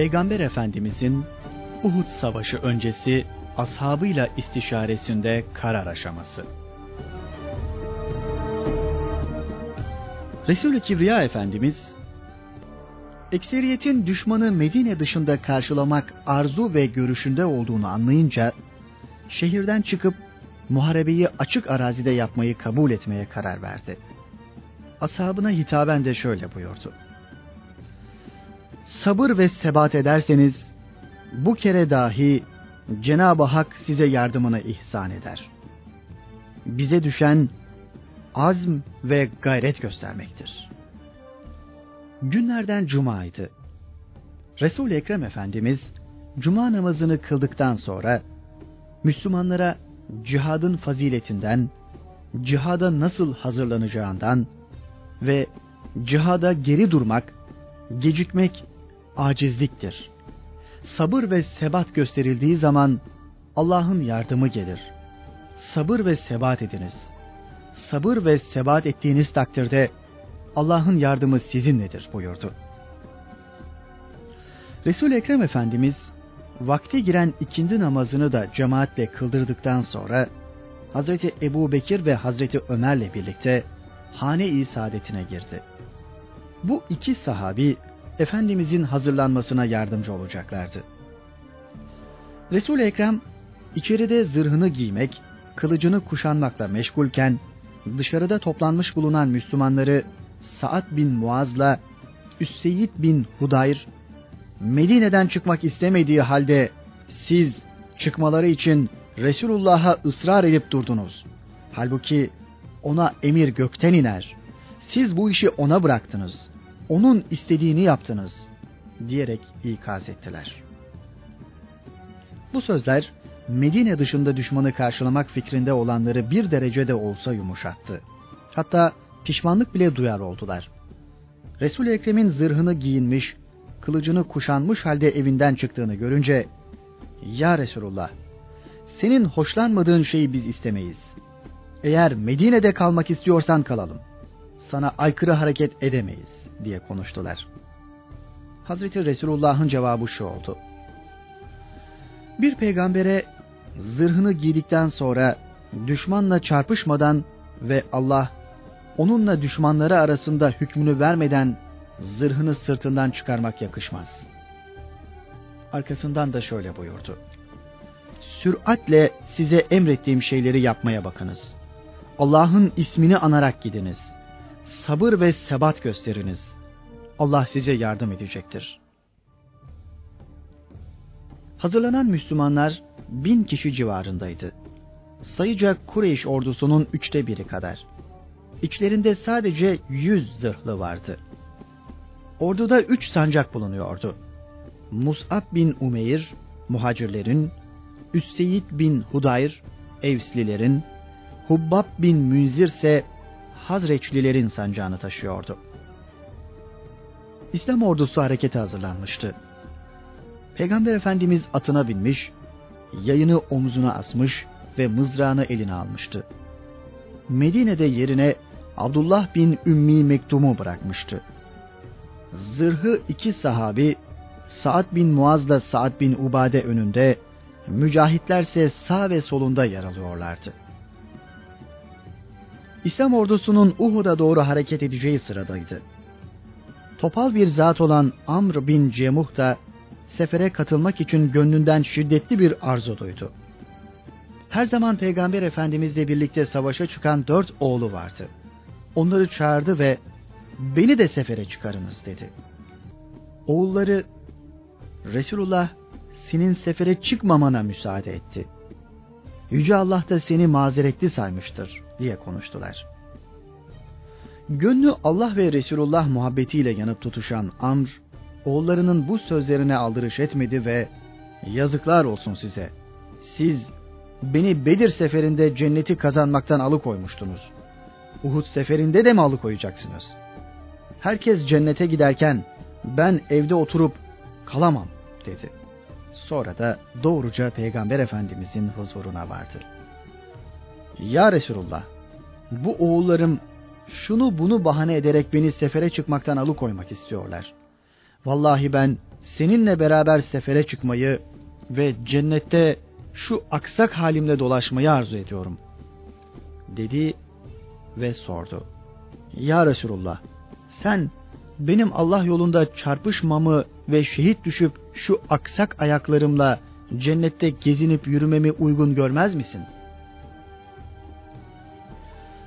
Peygamber Efendimizin Uhud Savaşı öncesi ashabıyla istişaresinde karar aşaması. Resulü Kibriya Efendimiz, ekseriyetin düşmanı Medine dışında karşılamak arzu ve görüşünde olduğunu anlayınca, şehirden çıkıp muharebeyi açık arazide yapmayı kabul etmeye karar verdi. Ashabına hitaben de şöyle buyurdu. Sabır ve sebat ederseniz, bu kere dahi Cenab-ı Hak size yardımını ihsan eder. Bize düşen azm ve gayret göstermektir. Günlerden cumaydı. Resul-i Ekrem Efendimiz cuma namazını kıldıktan sonra Müslümanlara cihadın faziletinden, cihada nasıl hazırlanacağından ve cihada geri durmak, gecikmek acizliktir. Sabır ve sebat gösterildiği zaman Allah'ın yardımı gelir. Sabır ve sebat ediniz. Sabır ve sebat ettiğiniz takdirde Allah'ın yardımı sizinledir buyurdu. Resul Ekrem Efendimiz vakti giren ikindi namazını da cemaatle kıldırdıktan sonra Hazreti Ebu Bekir ve Hazreti Ömer'le birlikte hane-i saadetine girdi. Bu iki sahabi Efendimizin hazırlanmasına yardımcı olacaklardı. Resul-i Ekrem içeride zırhını giymek, kılıcını kuşanmakla meşgulken dışarıda toplanmış bulunan Müslümanları Sa'd bin Muaz'la Üsseyd bin Hudayr Medine'den çıkmak istemediği halde siz çıkmaları için Resulullah'a ısrar edip durdunuz. Halbuki ona emir gökten iner. Siz bu işi ona bıraktınız. Onun istediğini yaptınız diyerek ikaz ettiler. Bu sözler Medine dışında düşmanı karşılamak fikrinde olanları bir derecede olsa yumuşattı. Hatta pişmanlık bile duyar oldular. Resul-i Ekrem'in zırhını giyinmiş, kılıcını kuşanmış halde evinden çıktığını görünce, ''Ya Resulullah, senin hoşlanmadığın şeyi biz istemeyiz. Eğer Medine'de kalmak istiyorsan kalalım. Sana aykırı hareket edemeyiz.'' diye konuştular. Hazreti Resulullah'ın cevabı şu oldu. Bir peygambere zırhını giydikten sonra düşmanla çarpışmadan ve Allah onunla düşmanları arasında hükmünü vermeden zırhını sırtından çıkarmak yakışmaz. Arkasından da şöyle buyurdu. Süratle size emrettiğim şeyleri yapmaya bakınız. Allah'ın ismini anarak gidiniz. Sabır ve sebat gösteriniz. Allah size yardım edecektir. Hazırlanan Müslümanlar bin kişi civarındaydı. Sayıca Kureyş ordusunun üçte biri kadar. İçlerinde sadece yüz zırhlı vardı. Orduda üç sancak bulunuyordu. Mus'ab bin Umeyr, muhacirlerin, Üsseyid bin Hudayr, Evslilerin, Hubbab bin Münzir ise Hazreçlilerin sancağını taşıyordu. İslam ordusu harekete hazırlanmıştı. Peygamber Efendimiz atına binmiş, yayını omzuna asmış ve mızrağını eline almıştı. Medine'de yerine Abdullah bin Ümmi Mektum'u bırakmıştı. Zırhı iki sahabi Sa'd bin Muaz'la Sa'd bin Ubade önünde, mücahitlerse sağ ve solunda yer alıyorlardı. İslam ordusunun Uhud'a doğru hareket edeceği sıradaydı. Topal bir zat olan Amr bin Cemuh da sefere katılmak için gönlünden şiddetli bir arzu duydu. Her zaman Peygamber Efendimizle birlikte savaşa çıkan dört oğlu vardı. Onları çağırdı ve beni de sefere çıkarınız dedi. Oğulları Resulullah senin sefere çıkmamana müsaade etti. Yüce Allah da seni mazeretli saymıştır diye konuştular. Gönlü Allah ve Resulullah muhabbetiyle yanıp tutuşan Amr, oğullarının bu sözlerine aldırış etmedi ve yazıklar olsun size. Siz beni Bedir seferinde cenneti kazanmaktan alıkoymuştunuz. Uhud seferinde de mi alıkoyacaksınız? Herkes cennete giderken ben evde oturup kalamam dedi. Sonra da doğruca Peygamber Efendimizin huzuruna vardı. Ya Resulullah, bu oğullarım şunu bunu bahane ederek beni sefere çıkmaktan alıkoymak istiyorlar. Vallahi ben seninle beraber sefere çıkmayı ve cennette şu aksak halimle dolaşmayı arzu ediyorum. Dedi ve sordu. Ya Resulullah sen benim Allah yolunda çarpışmamı ve şehit düşüp şu aksak ayaklarımla cennette gezinip yürümemi uygun görmez misin?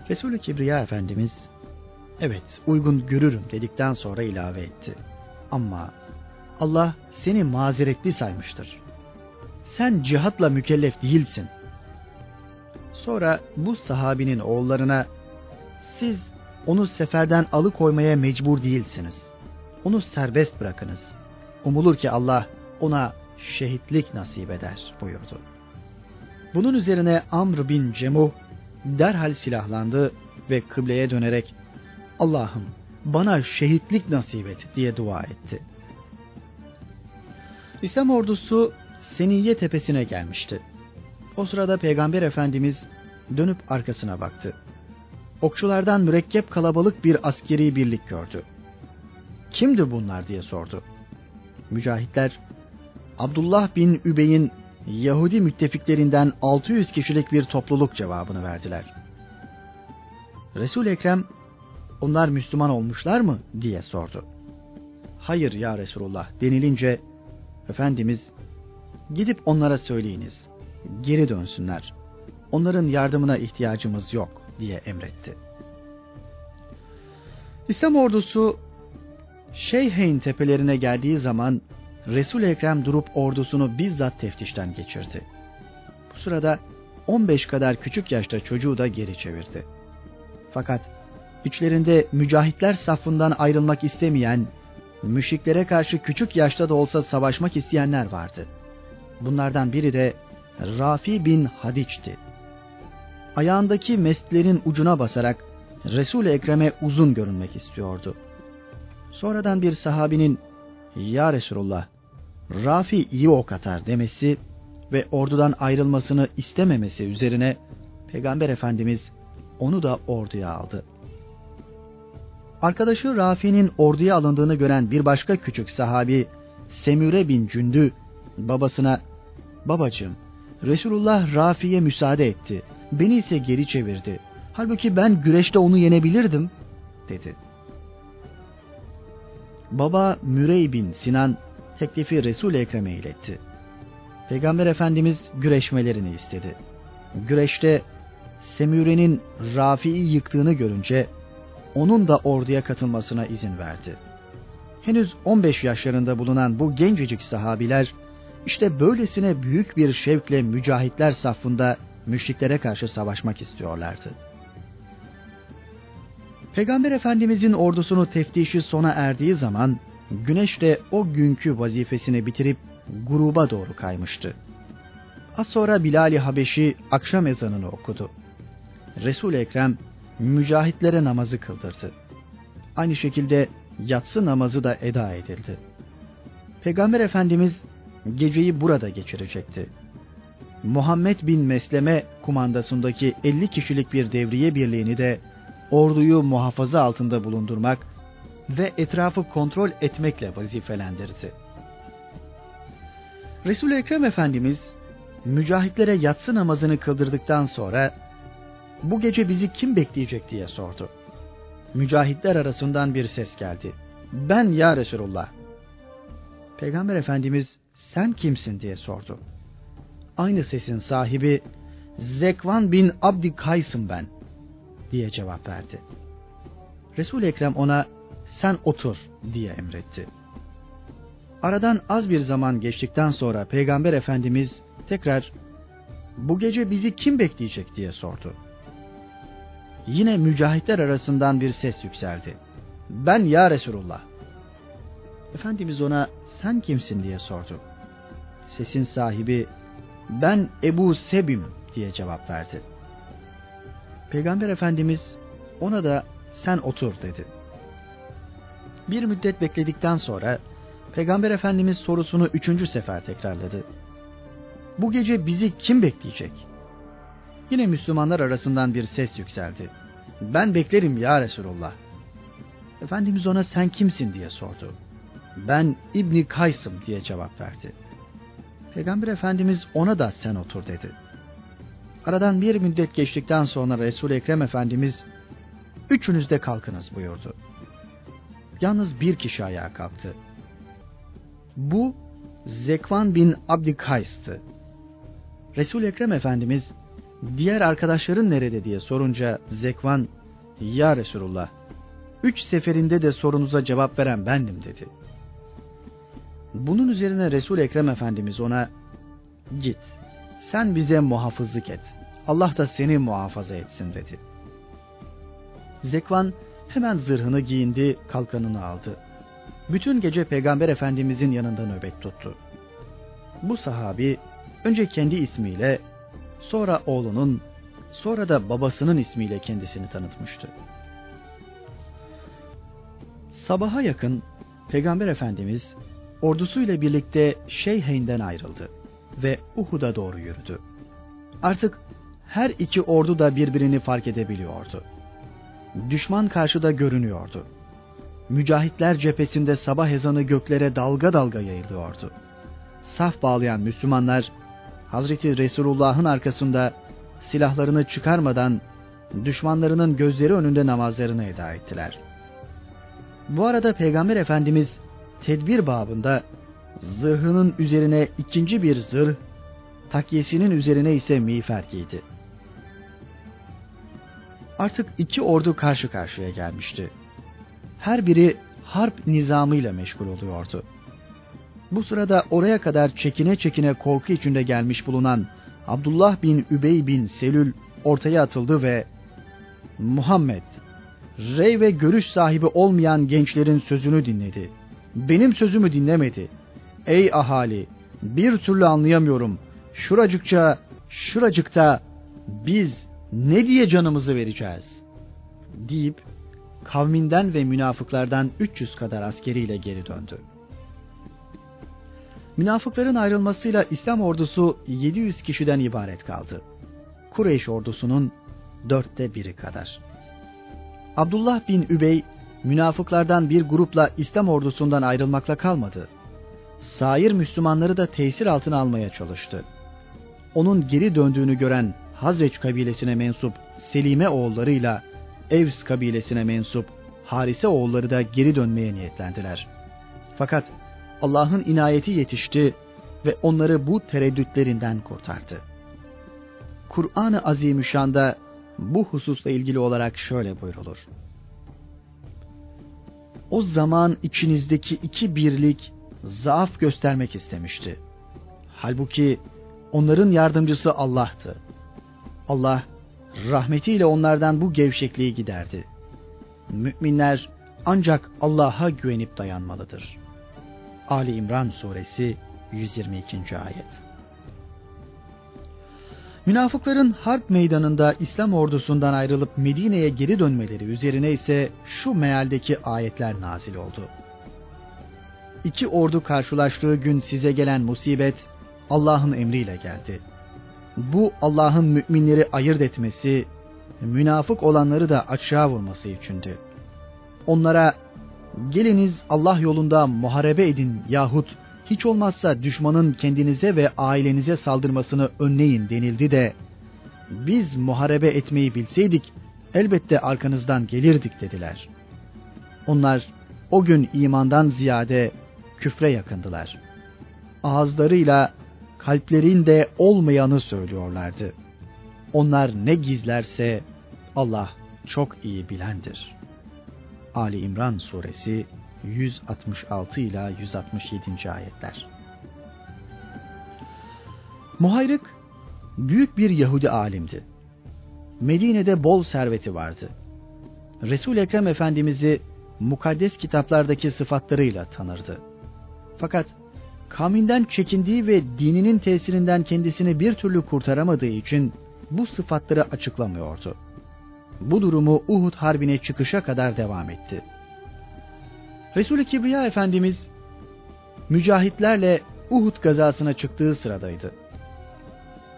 Resulü Kibriya Efendimiz evet uygun görürüm dedikten sonra ilave etti. Ama Allah seni mazeretli saymıştır. Sen cihatla mükellef değilsin. Sonra bu sahabinin oğullarına siz onu seferden alıkoymaya mecbur değilsiniz. Onu serbest bırakınız. Umulur ki Allah ona şehitlik nasip eder buyurdu. Bunun üzerine Amr bin Cemuh derhal silahlandı ve kıbleye dönerek Allah'ım bana şehitlik nasip et diye dua etti. İslam ordusu Seniye tepesine gelmişti. O sırada Peygamber Efendimiz dönüp arkasına baktı. Okçulardan mürekkep kalabalık bir askeri birlik gördü. Kimdi bunlar diye sordu. Mücahitler Abdullah bin Übey'in Yahudi müttefiklerinden 600 kişilik bir topluluk cevabını verdiler. Resul Ekrem onlar Müslüman olmuşlar mı diye sordu. Hayır ya Resulullah denilince Efendimiz gidip onlara söyleyiniz. Geri dönsünler. Onların yardımına ihtiyacımız yok diye emretti. İslam ordusu Şeyheyn tepelerine geldiği zaman Resul Ekrem durup ordusunu bizzat teftişten geçirdi. Bu sırada 15 kadar küçük yaşta çocuğu da geri çevirdi. Fakat içlerinde mücahitler safından ayrılmak istemeyen, müşriklere karşı küçük yaşta da olsa savaşmak isteyenler vardı. Bunlardan biri de Rafi bin Hadiç'ti. Ayağındaki meslerin ucuna basarak Resul-i Ekrem'e uzun görünmek istiyordu. Sonradan bir sahabinin "Ya Resulullah, Rafi iyi ok atar." demesi ve ordudan ayrılmasını istememesi üzerine Peygamber Efendimiz onu da orduya aldı. Arkadaşı Rafi'nin orduya alındığını gören bir başka küçük sahabi Semüre bin Cündü babasına "Babacığım, Resulullah Rafi'ye müsaade etti. Beni ise geri çevirdi. Halbuki ben güreşte onu yenebilirdim." dedi. Baba Mürey bin Sinan teklifi Resul-i Ekrem'e iletti. Peygamber Efendimiz güreşmelerini istedi. Güreşte Semüre'nin Rafi'yi yıktığını görünce onun da orduya katılmasına izin verdi. Henüz 15 yaşlarında bulunan bu gencecik sahabiler işte böylesine büyük bir şevkle mücahitler safında müşriklere karşı savaşmak istiyorlardı. Peygamber Efendimizin ordusunu teftişi sona erdiği zaman güneş de o günkü vazifesini bitirip gruba doğru kaymıştı. Az sonra Bilal-i Habeşi akşam ezanını okudu. Resul Ekrem mücahitlere namazı kıldırdı. Aynı şekilde yatsı namazı da eda edildi. Peygamber Efendimiz geceyi burada geçirecekti. Muhammed bin Mesleme kumandasındaki 50 kişilik bir devriye birliğini de orduyu muhafaza altında bulundurmak ve etrafı kontrol etmekle vazifelendirdi. Resul-i Ekrem Efendimiz mücahitlere yatsı namazını kıldırdıktan sonra bu gece bizi kim bekleyecek diye sordu. Mücahitler arasından bir ses geldi. Ben ya Resulullah. Peygamber Efendimiz sen kimsin diye sordu. Aynı sesin sahibi Zekvan bin Abdi Kays'ım ben diye cevap verdi. Resul Ekrem ona sen otur diye emretti. Aradan az bir zaman geçtikten sonra Peygamber Efendimiz tekrar bu gece bizi kim bekleyecek diye sordu. Yine mücahitler arasından bir ses yükseldi. Ben ya Resulullah. Efendimiz ona sen kimsin diye sordu. Sesin sahibi ben Ebu Sebim diye cevap verdi. Peygamber Efendimiz ona da sen otur dedi. Bir müddet bekledikten sonra Peygamber Efendimiz sorusunu üçüncü sefer tekrarladı. Bu gece bizi kim bekleyecek? Yine Müslümanlar arasından bir ses yükseldi. Ben beklerim ya Resulullah. Efendimiz ona sen kimsin diye sordu. ben İbni Kays'ım diye cevap verdi. Peygamber Efendimiz ona da sen otur dedi. Aradan bir müddet geçtikten sonra resul Ekrem Efendimiz üçünüz de kalkınız buyurdu. Yalnız bir kişi ayağa kalktı. Bu Zekvan bin Abdikays'tı. resul Ekrem Efendimiz diğer arkadaşların nerede diye sorunca Zekvan ya Resulullah üç seferinde de sorunuza cevap veren bendim dedi. Bunun üzerine resul Ekrem Efendimiz ona git sen bize muhafızlık et. Allah da seni muhafaza etsin dedi. Zekvan hemen zırhını giyindi, kalkanını aldı. Bütün gece Peygamber Efendimizin yanında nöbet tuttu. Bu sahabi önce kendi ismiyle, sonra oğlunun, sonra da babasının ismiyle kendisini tanıtmıştı. Sabaha yakın Peygamber Efendimiz ordusuyla birlikte Şeyheyn'den ayrıldı ve Uhud'a doğru yürüdü. Artık her iki ordu da birbirini fark edebiliyordu. Düşman karşıda görünüyordu. Mücahitler cephesinde sabah ezanı göklere dalga dalga yayılıyordu. Saf bağlayan Müslümanlar Hazreti Resulullah'ın arkasında silahlarını çıkarmadan düşmanlarının gözleri önünde namazlarını eda ettiler. Bu arada Peygamber Efendimiz tedbir babında zırhının üzerine ikinci bir zırh, takyesinin üzerine ise miğfer giydi. Artık iki ordu karşı karşıya gelmişti. Her biri harp nizamıyla meşgul oluyordu. Bu sırada oraya kadar çekine çekine korku içinde gelmiş bulunan Abdullah bin Übey bin Selül ortaya atıldı ve Muhammed, rey ve görüş sahibi olmayan gençlerin sözünü dinledi. Benim sözümü dinlemedi. Ey ahali, bir türlü anlayamıyorum. Şuracıkça, şuracıkta biz ne diye canımızı vereceğiz? deyip kavminden ve münafıklardan 300 kadar askeriyle geri döndü. Münafıkların ayrılmasıyla İslam ordusu 700 kişiden ibaret kaldı. Kureyş ordusunun dörtte biri kadar. Abdullah bin Übey, münafıklardan bir grupla İslam ordusundan ayrılmakla kalmadı. Sair Müslümanları da tesir altına almaya çalıştı. Onun geri döndüğünü gören Hazreç kabilesine mensup Selime oğullarıyla Evs kabilesine mensup Harise oğulları da geri dönmeye niyetlendiler. Fakat Allah'ın inayeti yetişti ve onları bu tereddütlerinden kurtardı. Kur'an-ı Azimüşşan'da bu hususla ilgili olarak şöyle buyrulur. O zaman içinizdeki iki birlik zaaf göstermek istemişti. Halbuki onların yardımcısı Allah'tı. Allah rahmetiyle onlardan bu gevşekliği giderdi. Müminler ancak Allah'a güvenip dayanmalıdır. Ali İmran suresi 122. ayet. Münafıkların harp meydanında İslam ordusundan ayrılıp Medine'ye geri dönmeleri üzerine ise şu mealdeki ayetler nazil oldu. İki ordu karşılaştığı gün size gelen musibet Allah'ın emriyle geldi. Bu Allah'ın müminleri ayırt etmesi, münafık olanları da açığa vurması içindi. Onlara geliniz Allah yolunda muharebe edin yahut hiç olmazsa düşmanın kendinize ve ailenize saldırmasını önleyin denildi de biz muharebe etmeyi bilseydik elbette arkanızdan gelirdik dediler. Onlar o gün imandan ziyade küfre yakındılar. Ağızlarıyla kalplerinde olmayanı söylüyorlardı. Onlar ne gizlerse Allah çok iyi bilendir. Ali İmran suresi 166 ila 167. ayetler. Muhayrık büyük bir Yahudi alimdi. Medine'de bol serveti vardı. Resul Ekrem Efendimizi mukaddes kitaplardaki sıfatlarıyla tanırdı. Fakat kavminden çekindiği ve dininin tesirinden kendisini bir türlü kurtaramadığı için bu sıfatları açıklamıyordu. Bu durumu Uhud Harbi'ne çıkışa kadar devam etti. Resul-i Kibriya Efendimiz mücahitlerle Uhud gazasına çıktığı sıradaydı.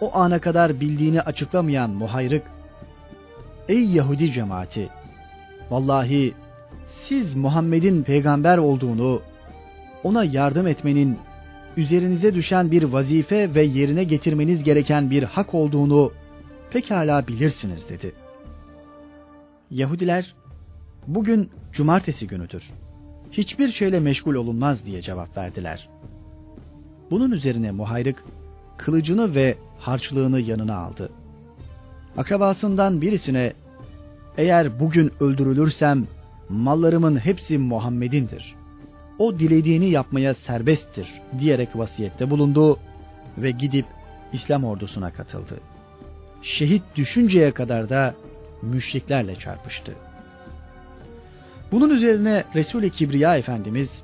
O ana kadar bildiğini açıklamayan Muhayrık, Ey Yahudi cemaati! Vallahi siz Muhammed'in peygamber olduğunu ona yardım etmenin üzerinize düşen bir vazife ve yerine getirmeniz gereken bir hak olduğunu pekala bilirsiniz dedi. Yahudiler bugün cumartesi günüdür. Hiçbir şeyle meşgul olunmaz diye cevap verdiler. Bunun üzerine muhayrık kılıcını ve harçlığını yanına aldı. Akrabasından birisine eğer bugün öldürülürsem mallarımın hepsi Muhammed'indir. O dilediğini yapmaya serbesttir diyerek vasiyette bulundu ve gidip İslam ordusuna katıldı. Şehit düşünceye kadar da müşriklerle çarpıştı. Bunun üzerine Resul-i Kibriya Efendimiz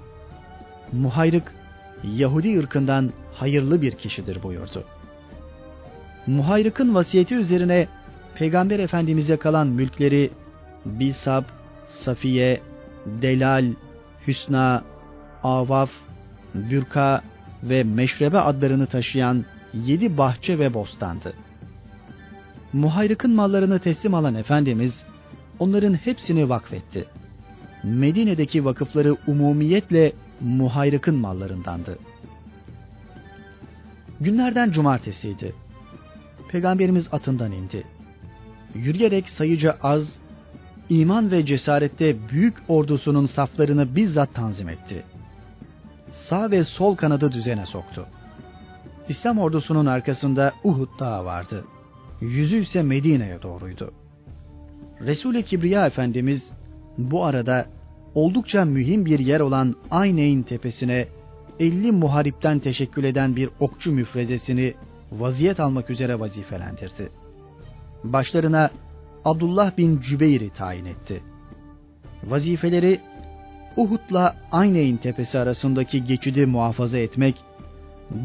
Muhayrık Yahudi ırkından hayırlı bir kişidir buyurdu. Muhayrık'ın vasiyeti üzerine Peygamber Efendimiz'e kalan mülkleri Bisab, Safiye, Delal, Hüsna, Avaf, Bürka ve Meşrebe adlarını taşıyan yedi bahçe ve bostandı. Muhayrık'ın mallarını teslim alan Efendimiz onların hepsini vakfetti. Medine'deki vakıfları umumiyetle Muhayrık'ın mallarındandı. Günlerden cumartesiydi. Peygamberimiz atından indi. Yürüyerek sayıca az, iman ve cesarette büyük ordusunun saflarını bizzat tanzim etti. Sağ ve sol kanadı düzene soktu. İslam ordusunun arkasında Uhud dağı vardı. Yüzü ise Medine'ye doğruydu. Resul-i Kibriya Efendimiz bu arada oldukça mühim bir yer olan Ayneyn tepesine 50 muharipten teşekkül eden bir okçu müfrezesini vaziyet almak üzere vazifelendirdi. Başlarına Abdullah bin Cübeyr'i tayin etti. Vazifeleri Uhud'la Ayneyn tepesi arasındaki geçidi muhafaza etmek,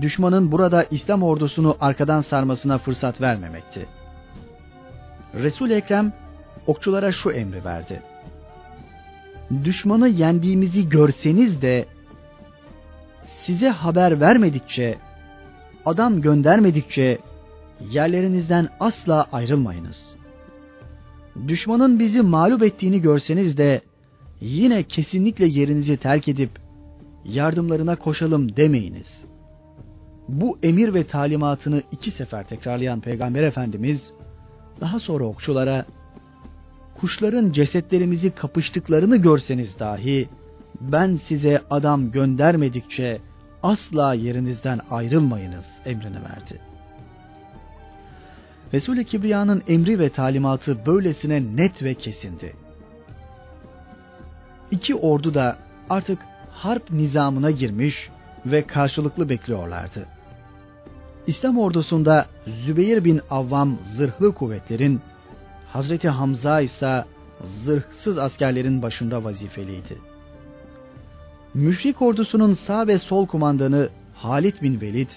düşmanın burada İslam ordusunu arkadan sarmasına fırsat vermemekti. Resul Ekrem okçulara şu emri verdi. Düşmanı yendiğimizi görseniz de size haber vermedikçe, adam göndermedikçe yerlerinizden asla ayrılmayınız. Düşmanın bizi mağlup ettiğini görseniz de yine kesinlikle yerinizi terk edip yardımlarına koşalım demeyiniz. Bu emir ve talimatını iki sefer tekrarlayan Peygamber Efendimiz daha sonra okçulara kuşların cesetlerimizi kapıştıklarını görseniz dahi ben size adam göndermedikçe asla yerinizden ayrılmayınız emrini verdi. Resul-i Kibriya'nın emri ve talimatı böylesine net ve kesindi. İki ordu da artık harp nizamına girmiş ve karşılıklı bekliyorlardı. İslam ordusunda Zübeyir bin Avvam zırhlı kuvvetlerin, Hazreti Hamza ise zırhsız askerlerin başında vazifeliydi. Müşrik ordusunun sağ ve sol kumandanı Halid bin Velid,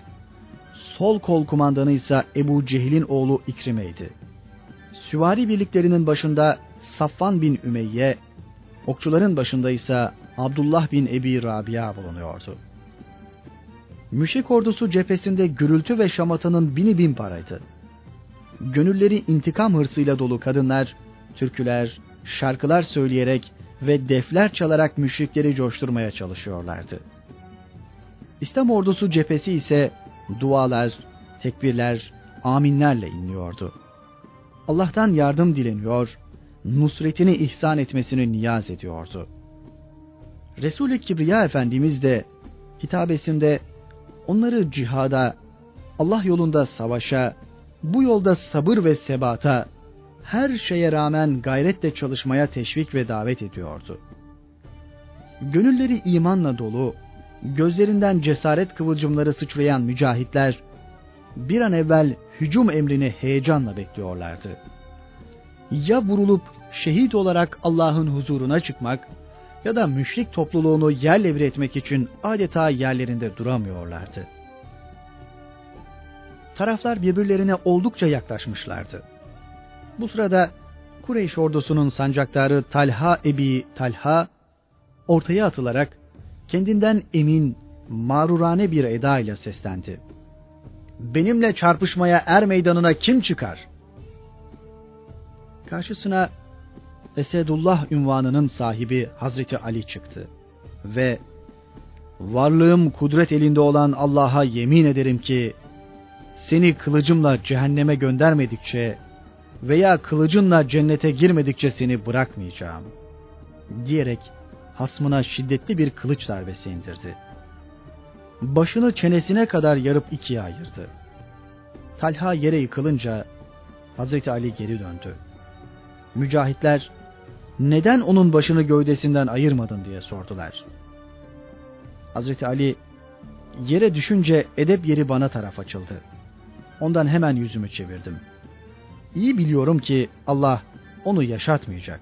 sol kol kumandanı ise Ebu Cehil'in oğlu İkrime'ydi. Süvari birliklerinin başında Safvan bin Ümeyye, okçuların başında ise Abdullah bin Ebi Rabia bulunuyordu. Müşrik ordusu cephesinde gürültü ve şamatanın bini bin paraydı. Gönülleri intikam hırsıyla dolu kadınlar, türküler, şarkılar söyleyerek ve defler çalarak müşrikleri coşturmaya çalışıyorlardı. İslam ordusu cephesi ise dualar, tekbirler, aminlerle inliyordu. Allah'tan yardım dileniyor, nusretini ihsan etmesini niyaz ediyordu. Resul-i Kibriya Efendimiz de hitabesinde onları cihada, Allah yolunda savaşa, bu yolda sabır ve sebata, her şeye rağmen gayretle çalışmaya teşvik ve davet ediyordu. Gönülleri imanla dolu, gözlerinden cesaret kıvılcımları sıçrayan mücahitler, bir an evvel hücum emrini heyecanla bekliyorlardı. Ya vurulup şehit olarak Allah'ın huzuruna çıkmak ya da müşrik topluluğunu yerle bir etmek için adeta yerlerinde duramıyorlardı. Taraflar birbirlerine oldukça yaklaşmışlardı. Bu sırada Kureyş ordusunun sancaktarı Talha Ebi Talha ortaya atılarak kendinden emin, mağrurane bir eda ile seslendi. Benimle çarpışmaya er meydanına kim çıkar? Karşısına Esedullah ünvanının sahibi Hazreti Ali çıktı ve varlığım kudret elinde olan Allah'a yemin ederim ki seni kılıcımla cehenneme göndermedikçe veya kılıcınla cennete girmedikçe seni bırakmayacağım. Diyerek hasmına şiddetli bir kılıç darbesi indirdi. Başını çenesine kadar yarıp ikiye ayırdı. Talha yere yıkılınca Hazreti Ali geri döndü. Mücahitler neden onun başını gövdesinden ayırmadın diye sordular. Hazreti Ali yere düşünce edep yeri bana taraf açıldı. Ondan hemen yüzümü çevirdim. İyi biliyorum ki Allah onu yaşatmayacak,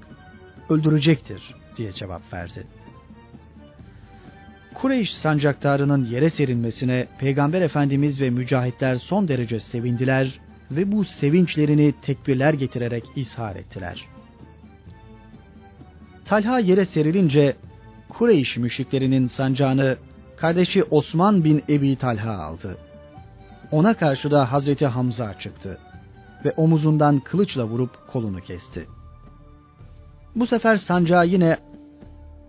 öldürecektir diye cevap verdi. Kureyş sancaktarının yere serilmesine Peygamber Efendimiz ve mücahitler son derece sevindiler ve bu sevinçlerini tekbirler getirerek izhar ettiler. Talha yere serilince Kureyş müşriklerinin sancağını kardeşi Osman bin Ebi Talha aldı. Ona karşı da Hazreti Hamza çıktı ve omuzundan kılıçla vurup kolunu kesti. Bu sefer sancağı yine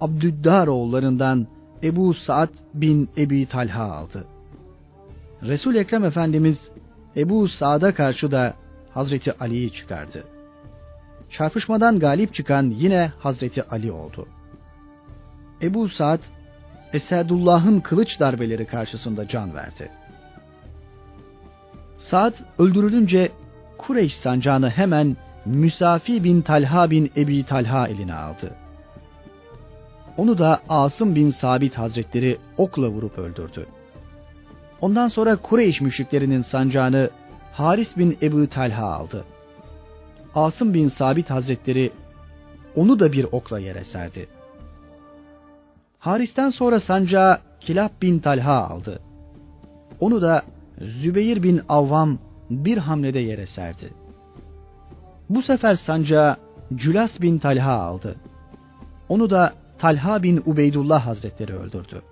Abdüddar oğullarından Ebu Saad bin Ebi Talha aldı. Resul Ekrem Efendimiz Ebu Saad'a karşı da Hazreti Ali'yi çıkardı. Çarpışmadan galip çıkan yine Hazreti Ali oldu. Ebu Saad Esadullah'ın kılıç darbeleri karşısında can verdi. Saad öldürülünce Kureyş sancağını hemen Müsafi bin Talha bin Ebi Talha eline aldı. Onu da Asım bin Sabit Hazretleri okla vurup öldürdü. Ondan sonra Kureyş müşriklerinin sancağını Haris bin Ebu Talha aldı. Asım bin Sabit Hazretleri onu da bir okla yere serdi. Haris'ten sonra sancağı Kilab bin Talha aldı. Onu da Zübeyir bin Avvam bir hamlede yere serdi. Bu sefer sancağı Cülas bin Talha aldı. Onu da Talha bin Ubeydullah Hazretleri öldürdü.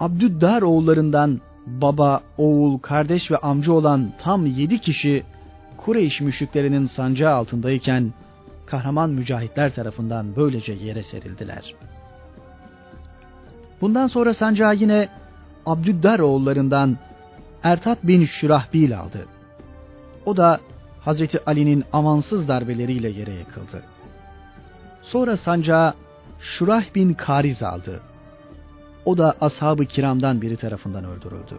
Abdüddar oğullarından baba, oğul, kardeş ve amca olan tam yedi kişi Kureyş müşriklerinin sancağı altındayken kahraman mücahitler tarafından böylece yere serildiler. Bundan sonra sancağı yine Abdüddar oğullarından Ertat bin Şürahbil aldı. O da Hazreti Ali'nin amansız darbeleriyle yere yıkıldı. Sonra sancağı Şurah bin Kariz aldı. O da ashab-ı kiramdan biri tarafından öldürüldü.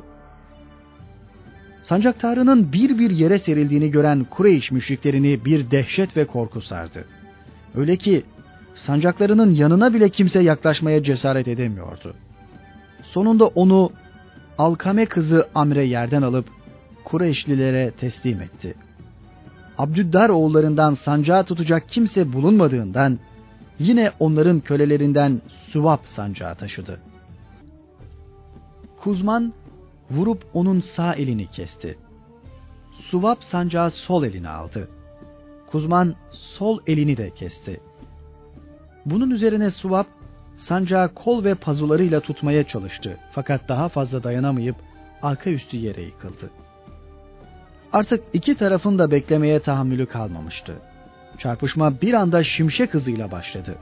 Sancaktarının bir bir yere serildiğini gören Kureyş müşriklerini bir dehşet ve korku sardı. Öyle ki sancaklarının yanına bile kimse yaklaşmaya cesaret edemiyordu. Sonunda onu Alkame kızı Amre yerden alıp Kureyşlilere teslim etti. Abdüddar oğullarından sancağı tutacak kimse bulunmadığından yine onların kölelerinden Suvap sancağı taşıdı. Kuzman vurup onun sağ elini kesti. Suvap sancağı sol eline aldı. Kuzman sol elini de kesti. Bunun üzerine Suvap sancağı kol ve pazularıyla tutmaya çalıştı fakat daha fazla dayanamayıp arka üstü yere yıkıldı. Artık iki tarafın da beklemeye tahammülü kalmamıştı. Çarpışma bir anda şimşek hızıyla başladı.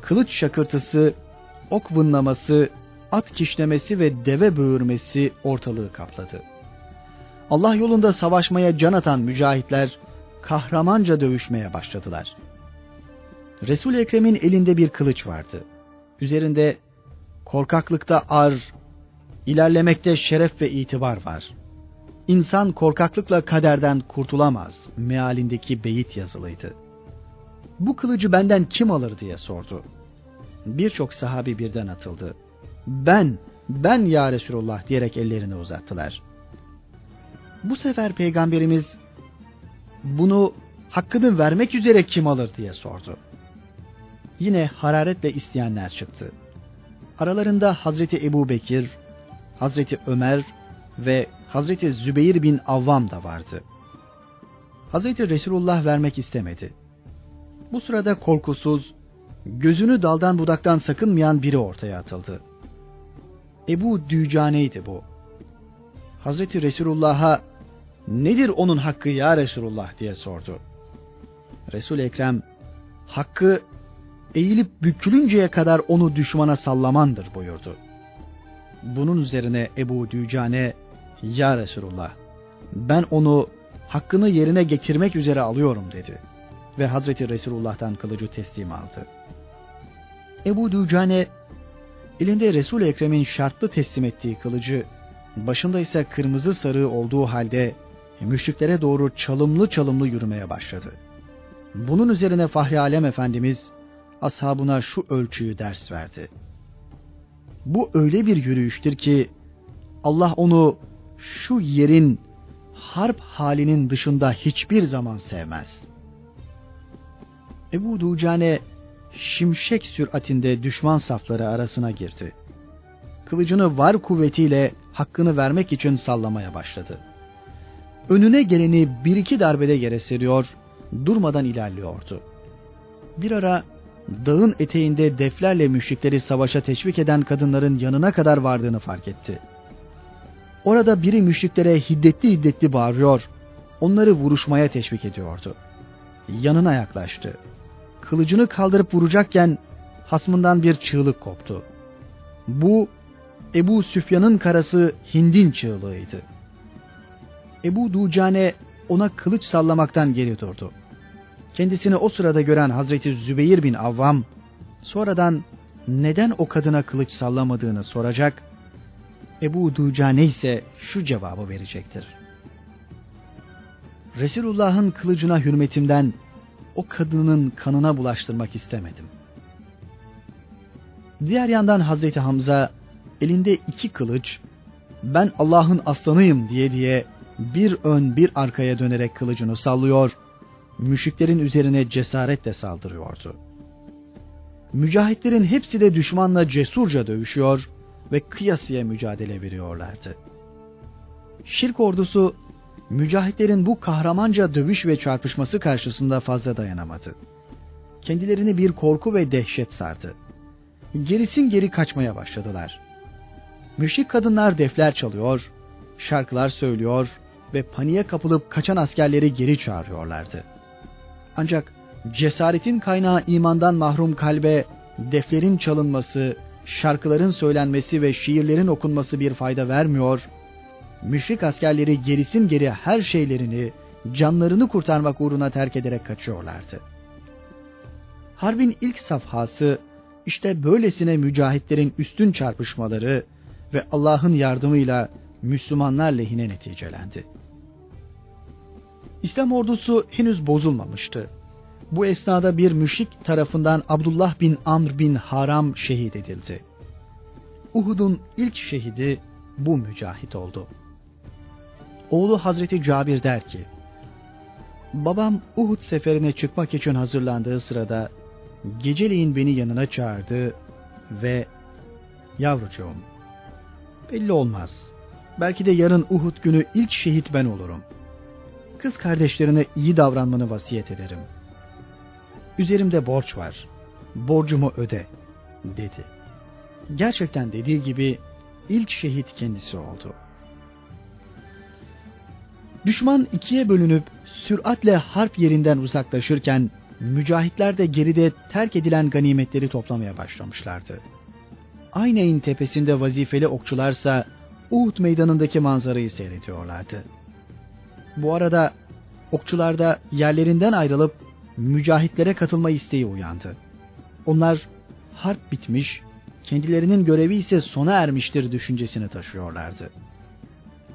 Kılıç şakırtısı, ok vınlaması, at kişnemesi ve deve böğürmesi ortalığı kapladı. Allah yolunda savaşmaya can atan mücahitler kahramanca dövüşmeye başladılar. resul Ekrem'in elinde bir kılıç vardı. Üzerinde korkaklıkta ar, ilerlemekte şeref ve itibar var. İnsan korkaklıkla kaderden kurtulamaz mealindeki beyit yazılıydı. Bu kılıcı benden kim alır diye sordu. Birçok sahabi birden atıldı. Ben, ben ya Resulullah diyerek ellerini uzattılar. Bu sefer peygamberimiz bunu hakkını vermek üzere kim alır diye sordu. Yine hararetle isteyenler çıktı. Aralarında Hazreti Ebu Bekir, Hazreti Ömer ve Hazreti Zübeyir bin Avvam da vardı. Hazreti Resulullah vermek istemedi. Bu sırada korkusuz, gözünü daldan budaktan sakınmayan biri ortaya atıldı. Ebu Dücane'ydi bu. Hazreti Resulullah'a nedir onun hakkı ya Resulullah diye sordu. Resul Ekrem hakkı eğilip bükülünceye kadar onu düşmana sallamandır buyurdu. Bunun üzerine Ebu Dücane, Ya Resulullah, ben onu hakkını yerine getirmek üzere alıyorum dedi. Ve Hazreti Resulullah'tan kılıcı teslim aldı. Ebu Dücane, elinde Resul-i Ekrem'in şartlı teslim ettiği kılıcı, başında ise kırmızı sarığı olduğu halde müşriklere doğru çalımlı çalımlı yürümeye başladı. Bunun üzerine Fahri Alem Efendimiz ashabına şu ölçüyü ders verdi. Bu öyle bir yürüyüştür ki Allah onu şu yerin harp halinin dışında hiçbir zaman sevmez. Ebu Ducane şimşek süratinde düşman safları arasına girdi. Kılıcını var kuvvetiyle hakkını vermek için sallamaya başladı. Önüne geleni bir iki darbede yere seriyor, durmadan ilerliyordu. Bir ara dağın eteğinde deflerle müşrikleri savaşa teşvik eden kadınların yanına kadar vardığını fark etti. Orada biri müşriklere hiddetli hiddetli bağırıyor, onları vuruşmaya teşvik ediyordu. Yanına yaklaştı. Kılıcını kaldırıp vuracakken hasmından bir çığlık koptu. Bu Ebu Süfyan'ın karası Hind'in çığlığıydı. Ebu Ducane ona kılıç sallamaktan geri durdu. Kendisini o sırada gören Hazreti Zübeyir bin Avvam sonradan neden o kadına kılıç sallamadığını soracak, Ebu Ducane ise şu cevabı verecektir. Resulullah'ın kılıcına hürmetimden o kadının kanına bulaştırmak istemedim. Diğer yandan Hazreti Hamza elinde iki kılıç, ben Allah'ın aslanıyım diye diye bir ön bir arkaya dönerek kılıcını sallıyor, müşriklerin üzerine cesaretle saldırıyordu. Mücahitlerin hepsi de düşmanla cesurca dövüşüyor ve kıyasıya mücadele veriyorlardı. Şirk ordusu mücahitlerin bu kahramanca dövüş ve çarpışması karşısında fazla dayanamadı. Kendilerini bir korku ve dehşet sardı. Gerisin geri kaçmaya başladılar. Müşrik kadınlar defler çalıyor, şarkılar söylüyor ve paniğe kapılıp kaçan askerleri geri çağırıyorlardı. Ancak cesaretin kaynağı imandan mahrum kalbe deflerin çalınması, şarkıların söylenmesi ve şiirlerin okunması bir fayda vermiyor, müşrik askerleri gerisin geri her şeylerini, canlarını kurtarmak uğruna terk ederek kaçıyorlardı. Harbin ilk safhası işte böylesine mücahitlerin üstün çarpışmaları ve Allah'ın yardımıyla Müslümanlar lehine neticelendi. İslam ordusu henüz bozulmamıştı. Bu esnada bir müşrik tarafından Abdullah bin Amr bin Haram şehit edildi. Uhud'un ilk şehidi bu mücahit oldu. Oğlu Hazreti Cabir der ki, Babam Uhud seferine çıkmak için hazırlandığı sırada geceleyin beni yanına çağırdı ve yavrucuğum belli olmaz. Belki de yarın Uhud günü ilk şehit ben olurum. Kız kardeşlerine iyi davranmanı vasiyet ederim. Üzerimde borç var. Borcumu öde dedi. Gerçekten dediği gibi ilk şehit kendisi oldu. Düşman ikiye bölünüp süratle harp yerinden uzaklaşırken mücahitler de geride terk edilen ganimetleri toplamaya başlamışlardı. Ayneyn tepesinde vazifeli okçularsa Uhud meydanındaki manzarayı seyrediyorlardı. Bu arada okçularda yerlerinden ayrılıp mücahitlere katılma isteği uyandı. Onlar harp bitmiş, kendilerinin görevi ise sona ermiştir düşüncesini taşıyorlardı.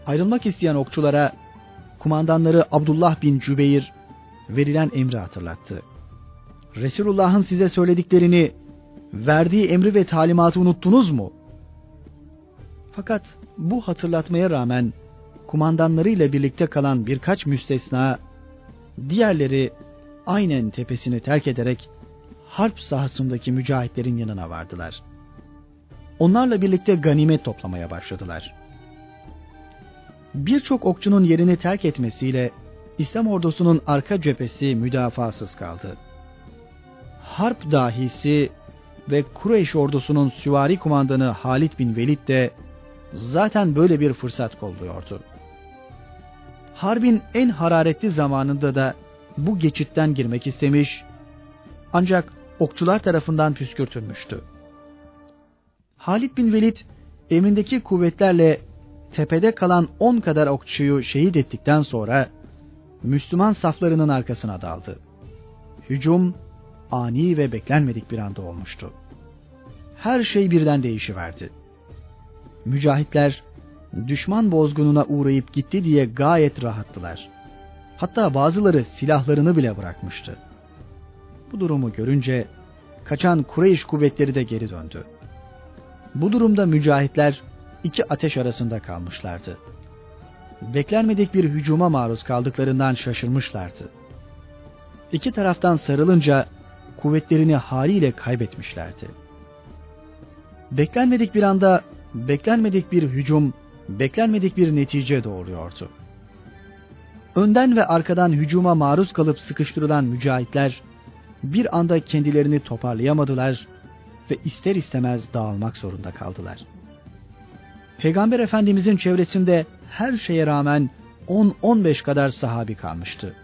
Ayrılmak isteyen okçulara kumandanları Abdullah bin Cübeyr verilen emri hatırlattı. Resulullah'ın size söylediklerini, verdiği emri ve talimatı unuttunuz mu? Fakat bu hatırlatmaya rağmen kumandanlarıyla birlikte kalan birkaç müstesna, diğerleri aynen tepesini terk ederek harp sahasındaki mücahitlerin yanına vardılar. Onlarla birlikte ganimet toplamaya başladılar. Birçok okçunun yerini terk etmesiyle İslam ordusunun arka cephesi müdafasız kaldı. Harp dahisi ve Kureyş ordusunun süvari kumandanı Halid bin Velid de zaten böyle bir fırsat kolluyordu. Harbin en hararetli zamanında da bu geçitten girmek istemiş ancak okçular tarafından püskürtülmüştü. Halid bin Velid emrindeki kuvvetlerle tepede kalan on kadar okçuyu şehit ettikten sonra Müslüman saflarının arkasına daldı. Hücum ani ve beklenmedik bir anda olmuştu. Her şey birden değişiverdi. Mücahitler düşman bozgununa uğrayıp gitti diye gayet rahattılar. Hatta bazıları silahlarını bile bırakmıştı. Bu durumu görünce kaçan Kureyş kuvvetleri de geri döndü. Bu durumda mücahitler iki ateş arasında kalmışlardı. Beklenmedik bir hücuma maruz kaldıklarından şaşırmışlardı. İki taraftan sarılınca kuvvetlerini haliyle kaybetmişlerdi. Beklenmedik bir anda beklenmedik bir hücum, beklenmedik bir netice doğuruyordu. Önden ve arkadan hücuma maruz kalıp sıkıştırılan mücahitler bir anda kendilerini toparlayamadılar ve ister istemez dağılmak zorunda kaldılar. Peygamber Efendimizin çevresinde her şeye rağmen 10-15 kadar sahabi kalmıştı.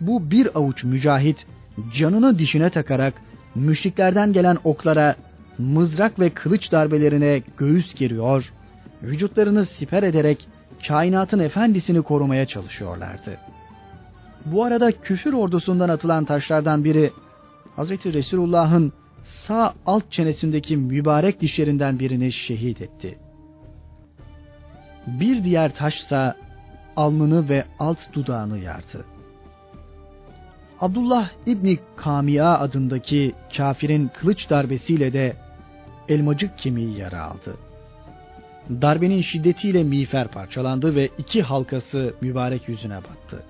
Bu bir avuç mücahit canını dişine takarak müşriklerden gelen oklara, mızrak ve kılıç darbelerine göğüs giriyor, vücutlarını siper ederek kainatın efendisini korumaya çalışıyorlardı. Bu arada küfür ordusundan atılan taşlardan biri Hazreti Resulullah'ın sağ alt çenesindeki mübarek dişlerinden birini şehit etti. Bir diğer taşsa alnını ve alt dudağını yardı. Abdullah İbni Kamia adındaki kafirin kılıç darbesiyle de elmacık kemiği yara aldı. Darbenin şiddetiyle miğfer parçalandı ve iki halkası mübarek yüzüne battı.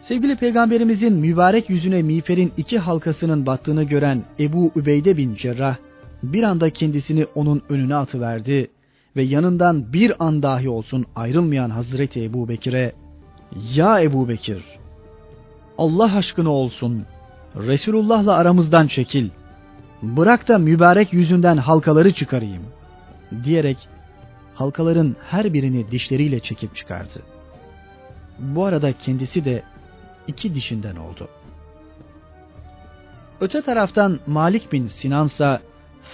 Sevgili peygamberimizin mübarek yüzüne miğferin iki halkasının battığını gören Ebu Übeyde bin Cerrah bir anda kendisini onun önüne atıverdi ve yanından bir an dahi olsun ayrılmayan Hazreti Ebu Bekir'e ''Ya Ebu Bekir, Allah aşkına olsun, Resulullah'la aramızdan çekil, bırak da mübarek yüzünden halkaları çıkarayım.'' Diyerek halkaların her birini dişleriyle çekip çıkardı. Bu arada kendisi de iki dişinden oldu. Öte taraftan Malik bin Sinansa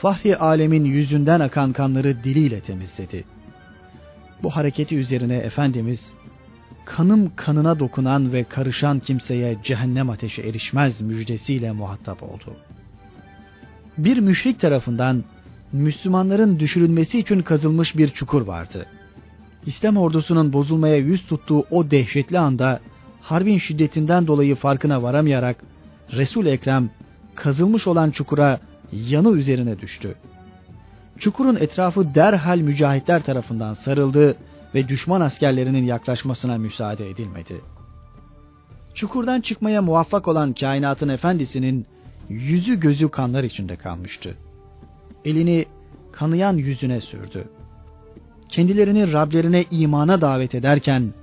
Fahri alemin yüzünden akan kanları diliyle temizledi. Bu hareketi üzerine Efendimiz, kanım kanına dokunan ve karışan kimseye cehennem ateşi erişmez müjdesiyle muhatap oldu. Bir müşrik tarafından Müslümanların düşürülmesi için kazılmış bir çukur vardı. İslam ordusunun bozulmaya yüz tuttuğu o dehşetli anda harbin şiddetinden dolayı farkına varamayarak Resul Ekrem kazılmış olan çukura yanı üzerine düştü. Çukurun etrafı derhal mücahitler tarafından sarıldı ve düşman askerlerinin yaklaşmasına müsaade edilmedi. Çukurdan çıkmaya muvaffak olan kainatın efendisinin yüzü gözü kanlar içinde kalmıştı. Elini kanayan yüzüne sürdü. Kendilerini Rablerine imana davet ederken,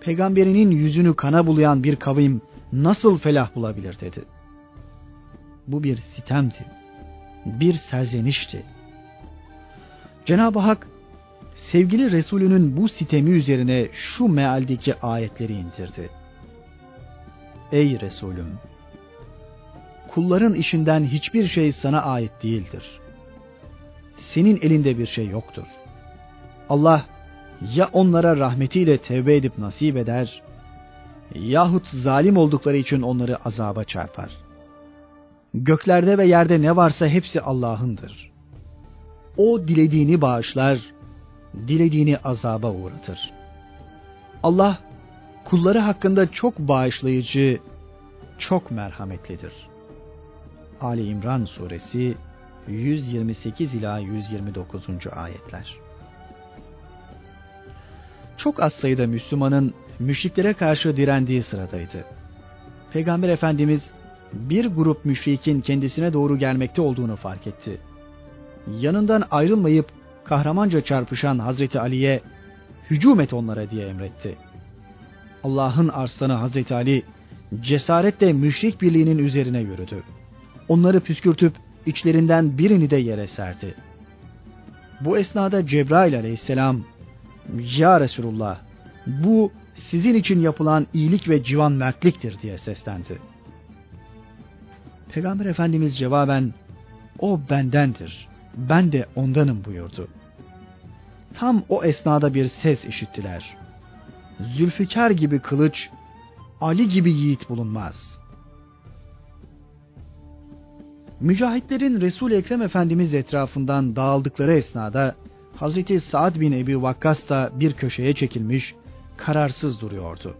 peygamberinin yüzünü kana bulayan bir kavim nasıl felah bulabilir dedi. Bu bir sitemdi bir serzenişti. Cenab-ı Hak sevgili Resulünün bu sitemi üzerine şu mealdeki ayetleri indirdi. Ey Resulüm! Kulların işinden hiçbir şey sana ait değildir. Senin elinde bir şey yoktur. Allah ya onlara rahmetiyle tevbe edip nasip eder yahut zalim oldukları için onları azaba çarpar.'' Göklerde ve yerde ne varsa hepsi Allah'ındır. O dilediğini bağışlar, dilediğini azaba uğratır. Allah kulları hakkında çok bağışlayıcı, çok merhametlidir. Ali İmran suresi 128 ila 129. ayetler. Çok az sayıda Müslümanın müşriklere karşı direndiği sıradaydı. Peygamber Efendimiz bir grup müşrikin kendisine doğru gelmekte olduğunu fark etti. Yanından ayrılmayıp kahramanca çarpışan Hazreti Ali'ye hücum et onlara diye emretti. Allah'ın arslanı Hazreti Ali cesaretle müşrik birliğinin üzerine yürüdü. Onları püskürtüp içlerinden birini de yere serdi. Bu esnada Cebrail aleyhisselam Ya Resulullah bu sizin için yapılan iyilik ve civan mertliktir diye seslendi. Peygamber Efendimiz cevaben o bendendir, ben de ondanım buyurdu. Tam o esnada bir ses işittiler. Zülfikar gibi kılıç, Ali gibi yiğit bulunmaz. Mücahitlerin Resul Ekrem Efendimiz etrafından dağıldıkları esnada Hazreti Saad bin Ebi Vakkas da bir köşeye çekilmiş, kararsız duruyordu.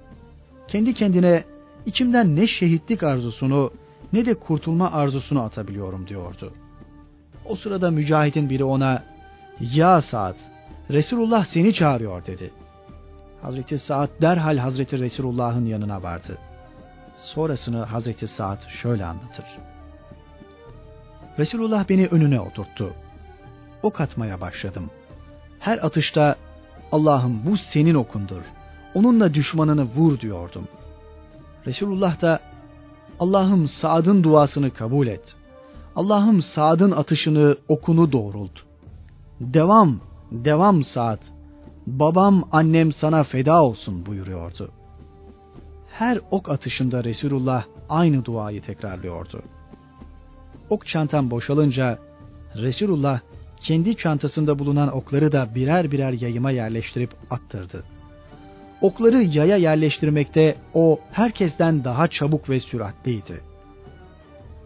Kendi kendine içimden ne şehitlik arzusunu ne de kurtulma arzusunu atabiliyorum diyordu. O sırada mücahitin biri ona ya Saad Resulullah seni çağırıyor dedi. Hazreti Saad derhal Hazreti Resulullah'ın yanına vardı. Sonrasını Hazreti Saad şöyle anlatır. Resulullah beni önüne oturttu. Ok atmaya başladım. Her atışta Allah'ım bu senin okundur. Onunla düşmanını vur diyordum. Resulullah da Allah'ım Saad'ın duasını kabul et. Allah'ım Saad'ın atışını, okunu doğrult. Devam, devam Saad. Babam, annem sana feda olsun buyuruyordu. Her ok atışında Resulullah aynı duayı tekrarlıyordu. Ok çantam boşalınca Resulullah kendi çantasında bulunan okları da birer birer yayıma yerleştirip attırdı. Okları yaya yerleştirmekte o herkesten daha çabuk ve süratliydi.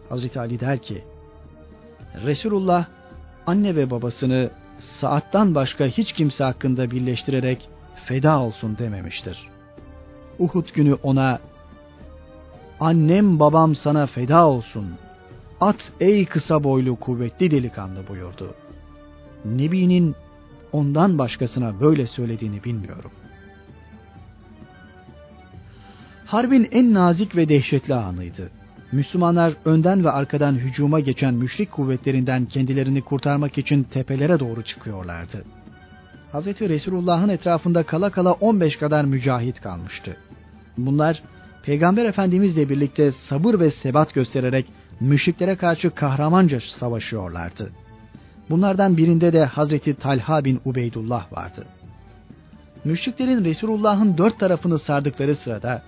Hazreti Ali der ki, Resulullah anne ve babasını saattan başka hiç kimse hakkında birleştirerek feda olsun dememiştir. Uhud günü ona annem babam sana feda olsun at ey kısa boylu kuvvetli delikanlı buyurdu. Nebi'nin ondan başkasına böyle söylediğini bilmiyorum. Harbin en nazik ve dehşetli anıydı. Müslümanlar önden ve arkadan hücuma geçen müşrik kuvvetlerinden kendilerini kurtarmak için tepelere doğru çıkıyorlardı. Hz. Resulullah'ın etrafında kala kala 15 kadar mücahit kalmıştı. Bunlar Peygamber Efendimizle birlikte sabır ve sebat göstererek müşriklere karşı kahramanca savaşıyorlardı. Bunlardan birinde de Hazreti Talha bin Ubeydullah vardı. Müşriklerin Resulullah'ın dört tarafını sardıkları sırada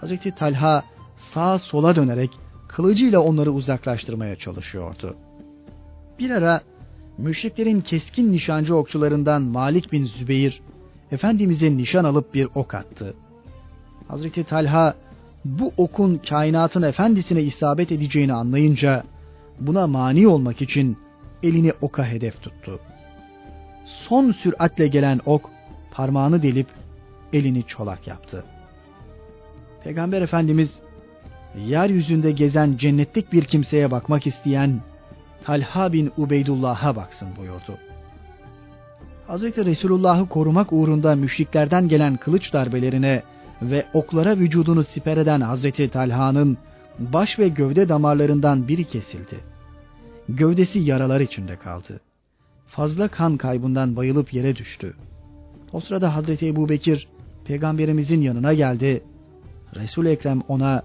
Hazreti Talha sağa sola dönerek kılıcıyla onları uzaklaştırmaya çalışıyordu. Bir ara müşriklerin keskin nişancı okçularından Malik bin Zübeyir Efendimiz'e nişan alıp bir ok attı. Hazreti Talha bu okun kainatın efendisine isabet edeceğini anlayınca buna mani olmak için elini oka hedef tuttu. Son süratle gelen ok parmağını delip elini çolak yaptı. Peygamber Efendimiz yeryüzünde gezen cennetlik bir kimseye bakmak isteyen Talha bin Ubeydullah'a baksın buyurdu. Hazreti Resulullah'ı korumak uğrunda müşriklerden gelen kılıç darbelerine ve oklara vücudunu siper eden Hazreti Talha'nın baş ve gövde damarlarından biri kesildi. Gövdesi yaralar içinde kaldı. Fazla kan kaybından bayılıp yere düştü. O sırada Hazreti Ebu Bekir peygamberimizin yanına geldi. Resul Ekrem ona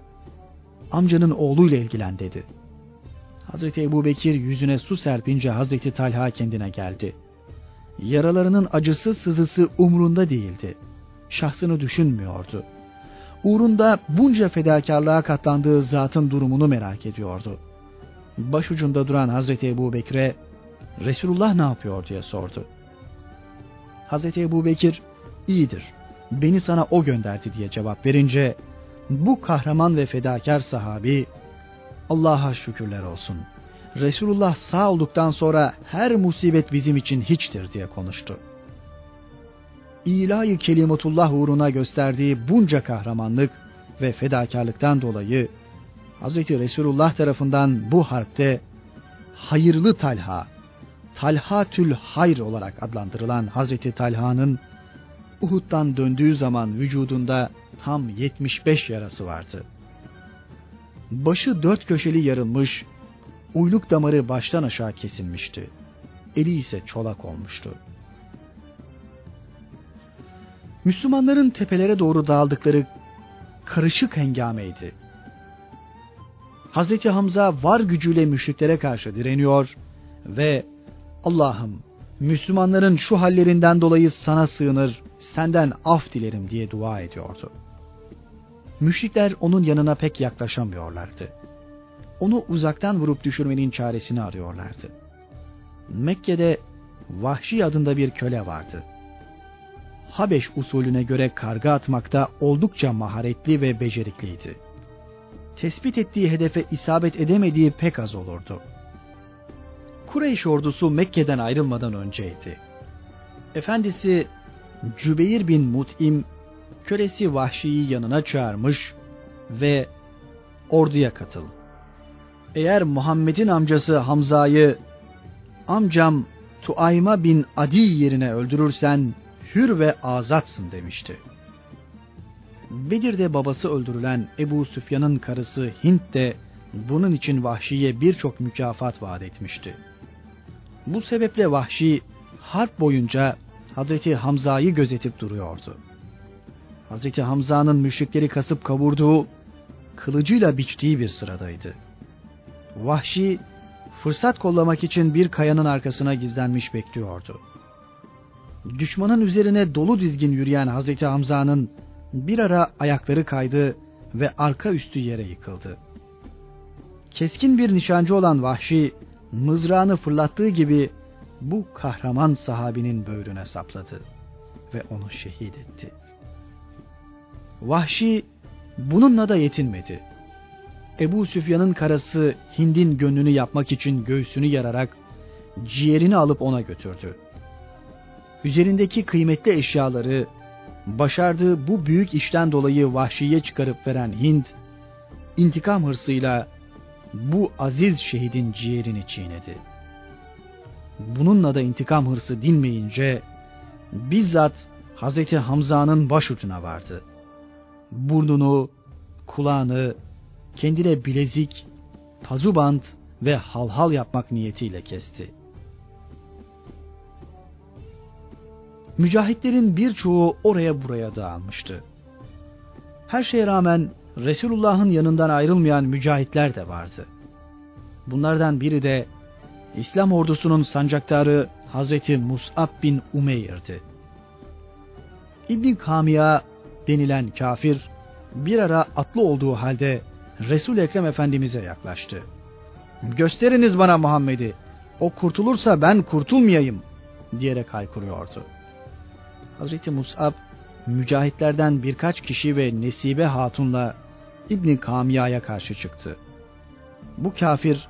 amcanın oğluyla ilgilen dedi. Hazreti Ebu Bekir yüzüne su serpince Hazreti Talha kendine geldi. Yaralarının acısı sızısı umrunda değildi. Şahsını düşünmüyordu. Uğrunda bunca fedakarlığa katlandığı zatın durumunu merak ediyordu. Başucunda duran Hazreti Ebu Bekir'e Resulullah ne yapıyor diye sordu. Hazreti Ebu Bekir iyidir beni sana o gönderdi diye cevap verince bu kahraman ve fedakar sahabi Allah'a şükürler olsun. Resulullah sağ olduktan sonra her musibet bizim için hiçtir diye konuştu. İlahi kelimetullah uğruna gösterdiği bunca kahramanlık ve fedakarlıktan dolayı Hz. Resulullah tarafından bu harpte hayırlı Talha, Talha Tül Hayr olarak adlandırılan Hazreti Talha'nın Uhud'dan döndüğü zaman vücudunda tam 75 yarası vardı. Başı dört köşeli yarılmış, uyluk damarı baştan aşağı kesilmişti. Eli ise çolak olmuştu. Müslümanların tepelere doğru dağıldıkları karışık hengameydi. Hazreti Hamza var gücüyle müşriklere karşı direniyor ve Allah'ım Müslümanların şu hallerinden dolayı sana sığınır, senden af dilerim diye dua ediyordu. Müşrikler onun yanına pek yaklaşamıyorlardı. onu uzaktan vurup düşürmenin çaresini arıyorlardı. Mekke'de Vahşi adında bir köle vardı. Habeş usulüne göre karga atmakta oldukça maharetli ve becerikliydi. Tespit ettiği hedefe isabet edemediği pek az olurdu. Kureyş ordusu Mekke'den ayrılmadan önceydi. Efendisi Cübeyr bin Mut'im kölesi Vahşi'yi yanına çağırmış ve orduya katıl. Eğer Muhammed'in amcası Hamza'yı amcam Tuayma bin Adi yerine öldürürsen hür ve azatsın demişti. Bedir'de babası öldürülen Ebu Süfyan'ın karısı Hint de bunun için Vahşi'ye birçok mükafat vaat etmişti. Bu sebeple Vahşi harp boyunca Hazreti Hamza'yı gözetip duruyordu. Hazreti Hamza'nın müşrikleri kasıp kavurduğu, kılıcıyla biçtiği bir sıradaydı. Vahşi fırsat kollamak için bir kayanın arkasına gizlenmiş bekliyordu. Düşmanın üzerine dolu dizgin yürüyen Hazreti Hamza'nın bir ara ayakları kaydı ve arka üstü yere yıkıldı. Keskin bir nişancı olan Vahşi, mızrağını fırlattığı gibi bu kahraman sahabinin böğrüne sapladı ve onu şehit etti. Vahşi bununla da yetinmedi. Ebu Süfyan'ın karısı Hind'in gönlünü yapmak için göğsünü yararak ciğerini alıp ona götürdü. Üzerindeki kıymetli eşyaları başardığı bu büyük işten dolayı vahşiye çıkarıp veren Hind, intikam hırsıyla bu aziz şehidin ciğerini çiğnedi. Bununla da intikam hırsı dinmeyince bizzat Hazreti Hamza'nın başucuna vardı. Burnunu, kulağını, kendine bilezik, pazuband ve halhal yapmak niyetiyle kesti. Mücahitlerin birçoğu oraya buraya dağılmıştı. Her şeye rağmen Resulullah'ın yanından ayrılmayan mücahitler de vardı. Bunlardan biri de İslam ordusunun sancaktarı Hazreti Mus'ab bin Umeyr'di. İbn Kamiya denilen kafir bir ara atlı olduğu halde resul Ekrem Efendimiz'e yaklaştı. Gösteriniz bana Muhammed'i. O kurtulursa ben kurtulmayayım diyerek haykırıyordu. Hazreti Mus'ab mücahitlerden birkaç kişi ve Nesibe Hatun'la İbni Kamiya'ya karşı çıktı. Bu kafir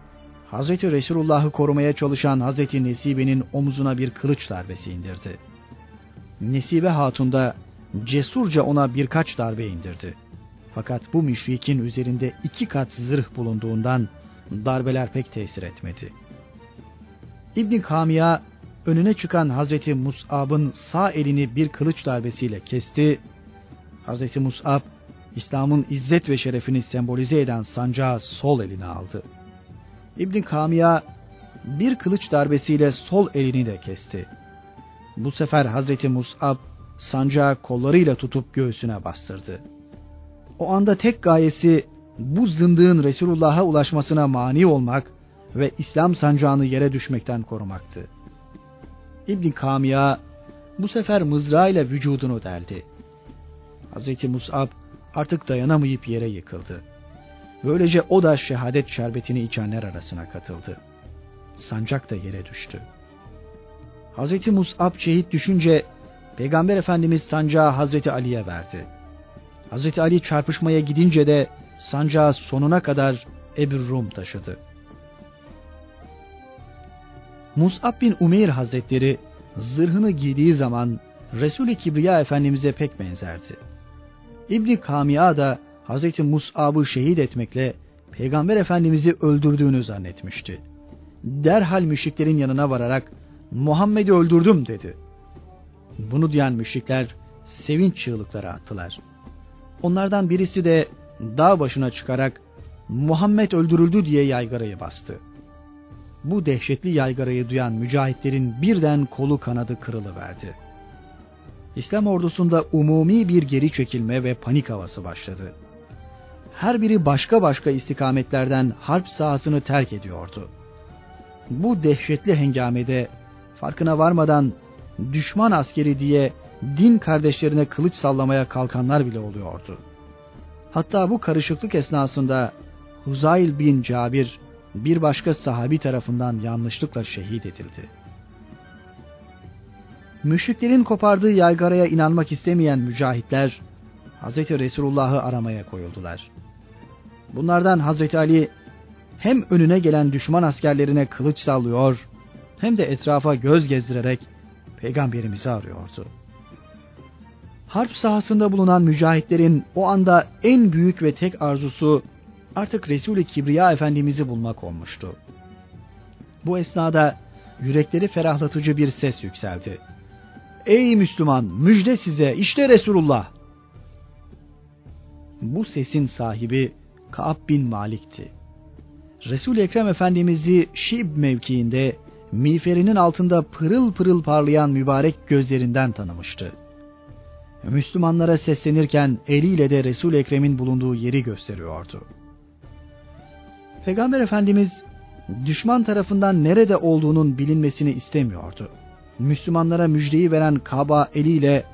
Hazreti Resulullah'ı korumaya çalışan Hazreti Nesibe'nin omuzuna bir kılıç darbesi indirdi. Nesibe Hatun da cesurca ona birkaç darbe indirdi. Fakat bu müşrikin üzerinde iki kat zırh bulunduğundan darbeler pek tesir etmedi. İbn Kamiya önüne çıkan Hazreti Mus'ab'ın sağ elini bir kılıç darbesiyle kesti. Hazreti Mus'ab İslam'ın izzet ve şerefini sembolize eden sancağı sol eline aldı. İbn Kamiya bir kılıç darbesiyle sol elini de kesti. Bu sefer Hazreti Mus'ab sancağı kollarıyla tutup göğsüne bastırdı. O anda tek gayesi bu zındığın Resulullah'a ulaşmasına mani olmak ve İslam sancağını yere düşmekten korumaktı. İbn Kamiya bu sefer mızrağıyla vücudunu deldi. Hazreti Mus'ab artık dayanamayıp yere yıkıldı. Böylece o da şehadet şerbetini içenler arasına katıldı. Sancak da yere düştü. Hazreti Mus'ab şehit düşünce Peygamber Efendimiz sancağı Hazreti Ali'ye verdi. Hazreti Ali çarpışmaya gidince de sancağı sonuna kadar Ebu Rum taşıdı. Mus'ab bin Umeyr Hazretleri zırhını giydiği zaman Resul-i Kibriya Efendimiz'e pek benzerdi. İbni Kamiya da Hazreti Mus'ab'ı şehit etmekle Peygamber Efendimiz'i öldürdüğünü zannetmişti. Derhal müşriklerin yanına vararak Muhammed'i öldürdüm dedi. Bunu diyen müşrikler sevinç çığlıkları attılar. Onlardan birisi de dağ başına çıkarak Muhammed öldürüldü diye yaygarayı bastı. Bu dehşetli yaygarayı duyan mücahitlerin birden kolu kanadı kırılıverdi. İslam ordusunda umumi bir geri çekilme ve panik havası başladı. Her biri başka başka istikametlerden harp sahasını terk ediyordu. Bu dehşetli hengamede farkına varmadan düşman askeri diye din kardeşlerine kılıç sallamaya kalkanlar bile oluyordu. Hatta bu karışıklık esnasında Huzayl bin Cabir bir başka sahabi tarafından yanlışlıkla şehit edildi. Müşriklerin kopardığı yaygaraya inanmak istemeyen mücahitler Hz. Resulullah'ı aramaya koyuldular. Bunlardan Hz. Ali hem önüne gelen düşman askerlerine kılıç sallıyor hem de etrafa göz gezdirerek peygamberimizi arıyordu. Harp sahasında bulunan mücahitlerin o anda en büyük ve tek arzusu artık Resul-i Kibriya Efendimiz'i bulmak olmuştu. Bu esnada yürekleri ferahlatıcı bir ses yükseldi. Ey Müslüman müjde size işte Resulullah. Bu sesin sahibi Kaab bin Malik'ti. resul Ekrem Efendimiz'i Şib mevkiinde miğferinin altında pırıl pırıl parlayan mübarek gözlerinden tanımıştı. Müslümanlara seslenirken eliyle de resul Ekrem'in bulunduğu yeri gösteriyordu. Peygamber Efendimiz düşman tarafından nerede olduğunun bilinmesini istemiyordu. Müslümanlara müjdeyi veren Kaba eliyle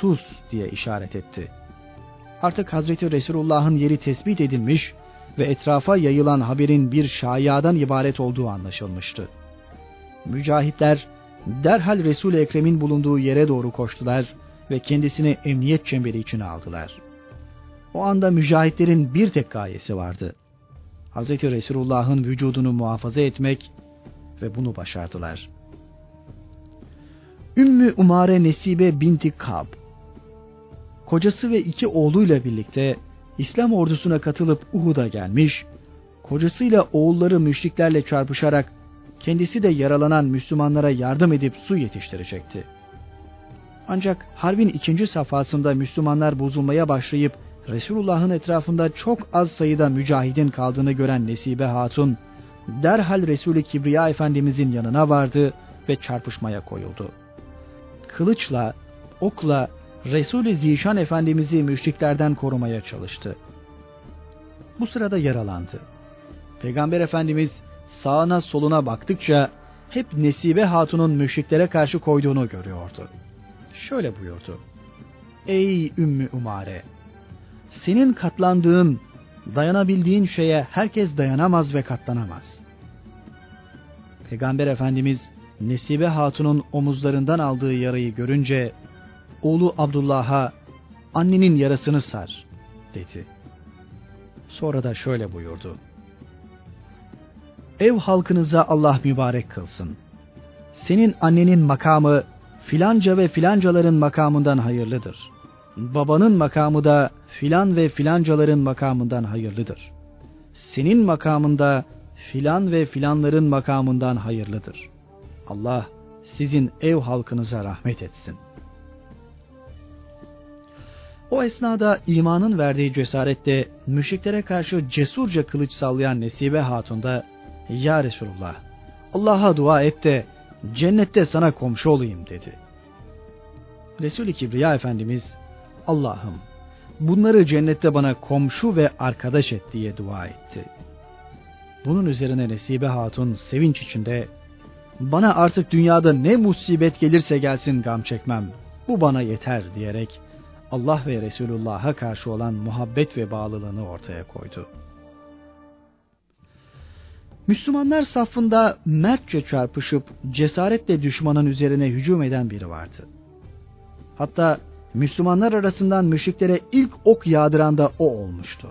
sus diye işaret etti. Artık Hazreti Resulullah'ın yeri tespit edilmiş ve etrafa yayılan haberin bir şayiadan ibaret olduğu anlaşılmıştı. Mücahitler derhal Resul-i Ekrem'in bulunduğu yere doğru koştular ve kendisini emniyet çemberi içine aldılar. O anda mücahitlerin bir tek gayesi vardı. Hz. Resulullah'ın vücudunu muhafaza etmek ve bunu başardılar. Ümmü Umare Nesibe binti Kab kocası ve iki oğluyla birlikte İslam ordusuna katılıp Uhud'a gelmiş, kocasıyla oğulları müşriklerle çarpışarak kendisi de yaralanan Müslümanlara yardım edip su yetiştirecekti. Ancak harbin ikinci safhasında Müslümanlar bozulmaya başlayıp Resulullah'ın etrafında çok az sayıda mücahidin kaldığını gören Nesibe Hatun, derhal Resulü Kibriya Efendimizin yanına vardı ve çarpışmaya koyuldu. Kılıçla, okla Resulü Zişan Efendimiz'i müşriklerden korumaya çalıştı. Bu sırada yaralandı. Peygamber Efendimiz sağına soluna baktıkça hep Nesibe Hatun'un müşriklere karşı koyduğunu görüyordu. Şöyle buyurdu. Ey Ümmü Umare! Senin katlandığın, dayanabildiğin şeye herkes dayanamaz ve katlanamaz. Peygamber Efendimiz Nesibe Hatun'un omuzlarından aldığı yarayı görünce oğlu Abdullah'a annenin yarasını sar dedi. Sonra da şöyle buyurdu. Ev halkınıza Allah mübarek kılsın. Senin annenin makamı filanca ve filancaların makamından hayırlıdır. Babanın makamı da filan ve filancaların makamından hayırlıdır. Senin makamında filan ve filanların makamından hayırlıdır. Allah sizin ev halkınıza rahmet etsin. O esnada imanın verdiği cesaretle müşriklere karşı cesurca kılıç sallayan Nesibe Hatun da Ya Resulullah Allah'a dua et de cennette sana komşu olayım dedi. Resul-i Kibriya Efendimiz Allah'ım bunları cennette bana komşu ve arkadaş et diye dua etti. Bunun üzerine Nesibe Hatun sevinç içinde bana artık dünyada ne musibet gelirse gelsin gam çekmem bu bana yeter diyerek Allah ve Resulullah'a karşı olan muhabbet ve bağlılığını ortaya koydu. Müslümanlar safında mertçe çarpışıp cesaretle düşmanın üzerine hücum eden biri vardı. Hatta Müslümanlar arasından müşriklere ilk ok yağdıran da o olmuştu.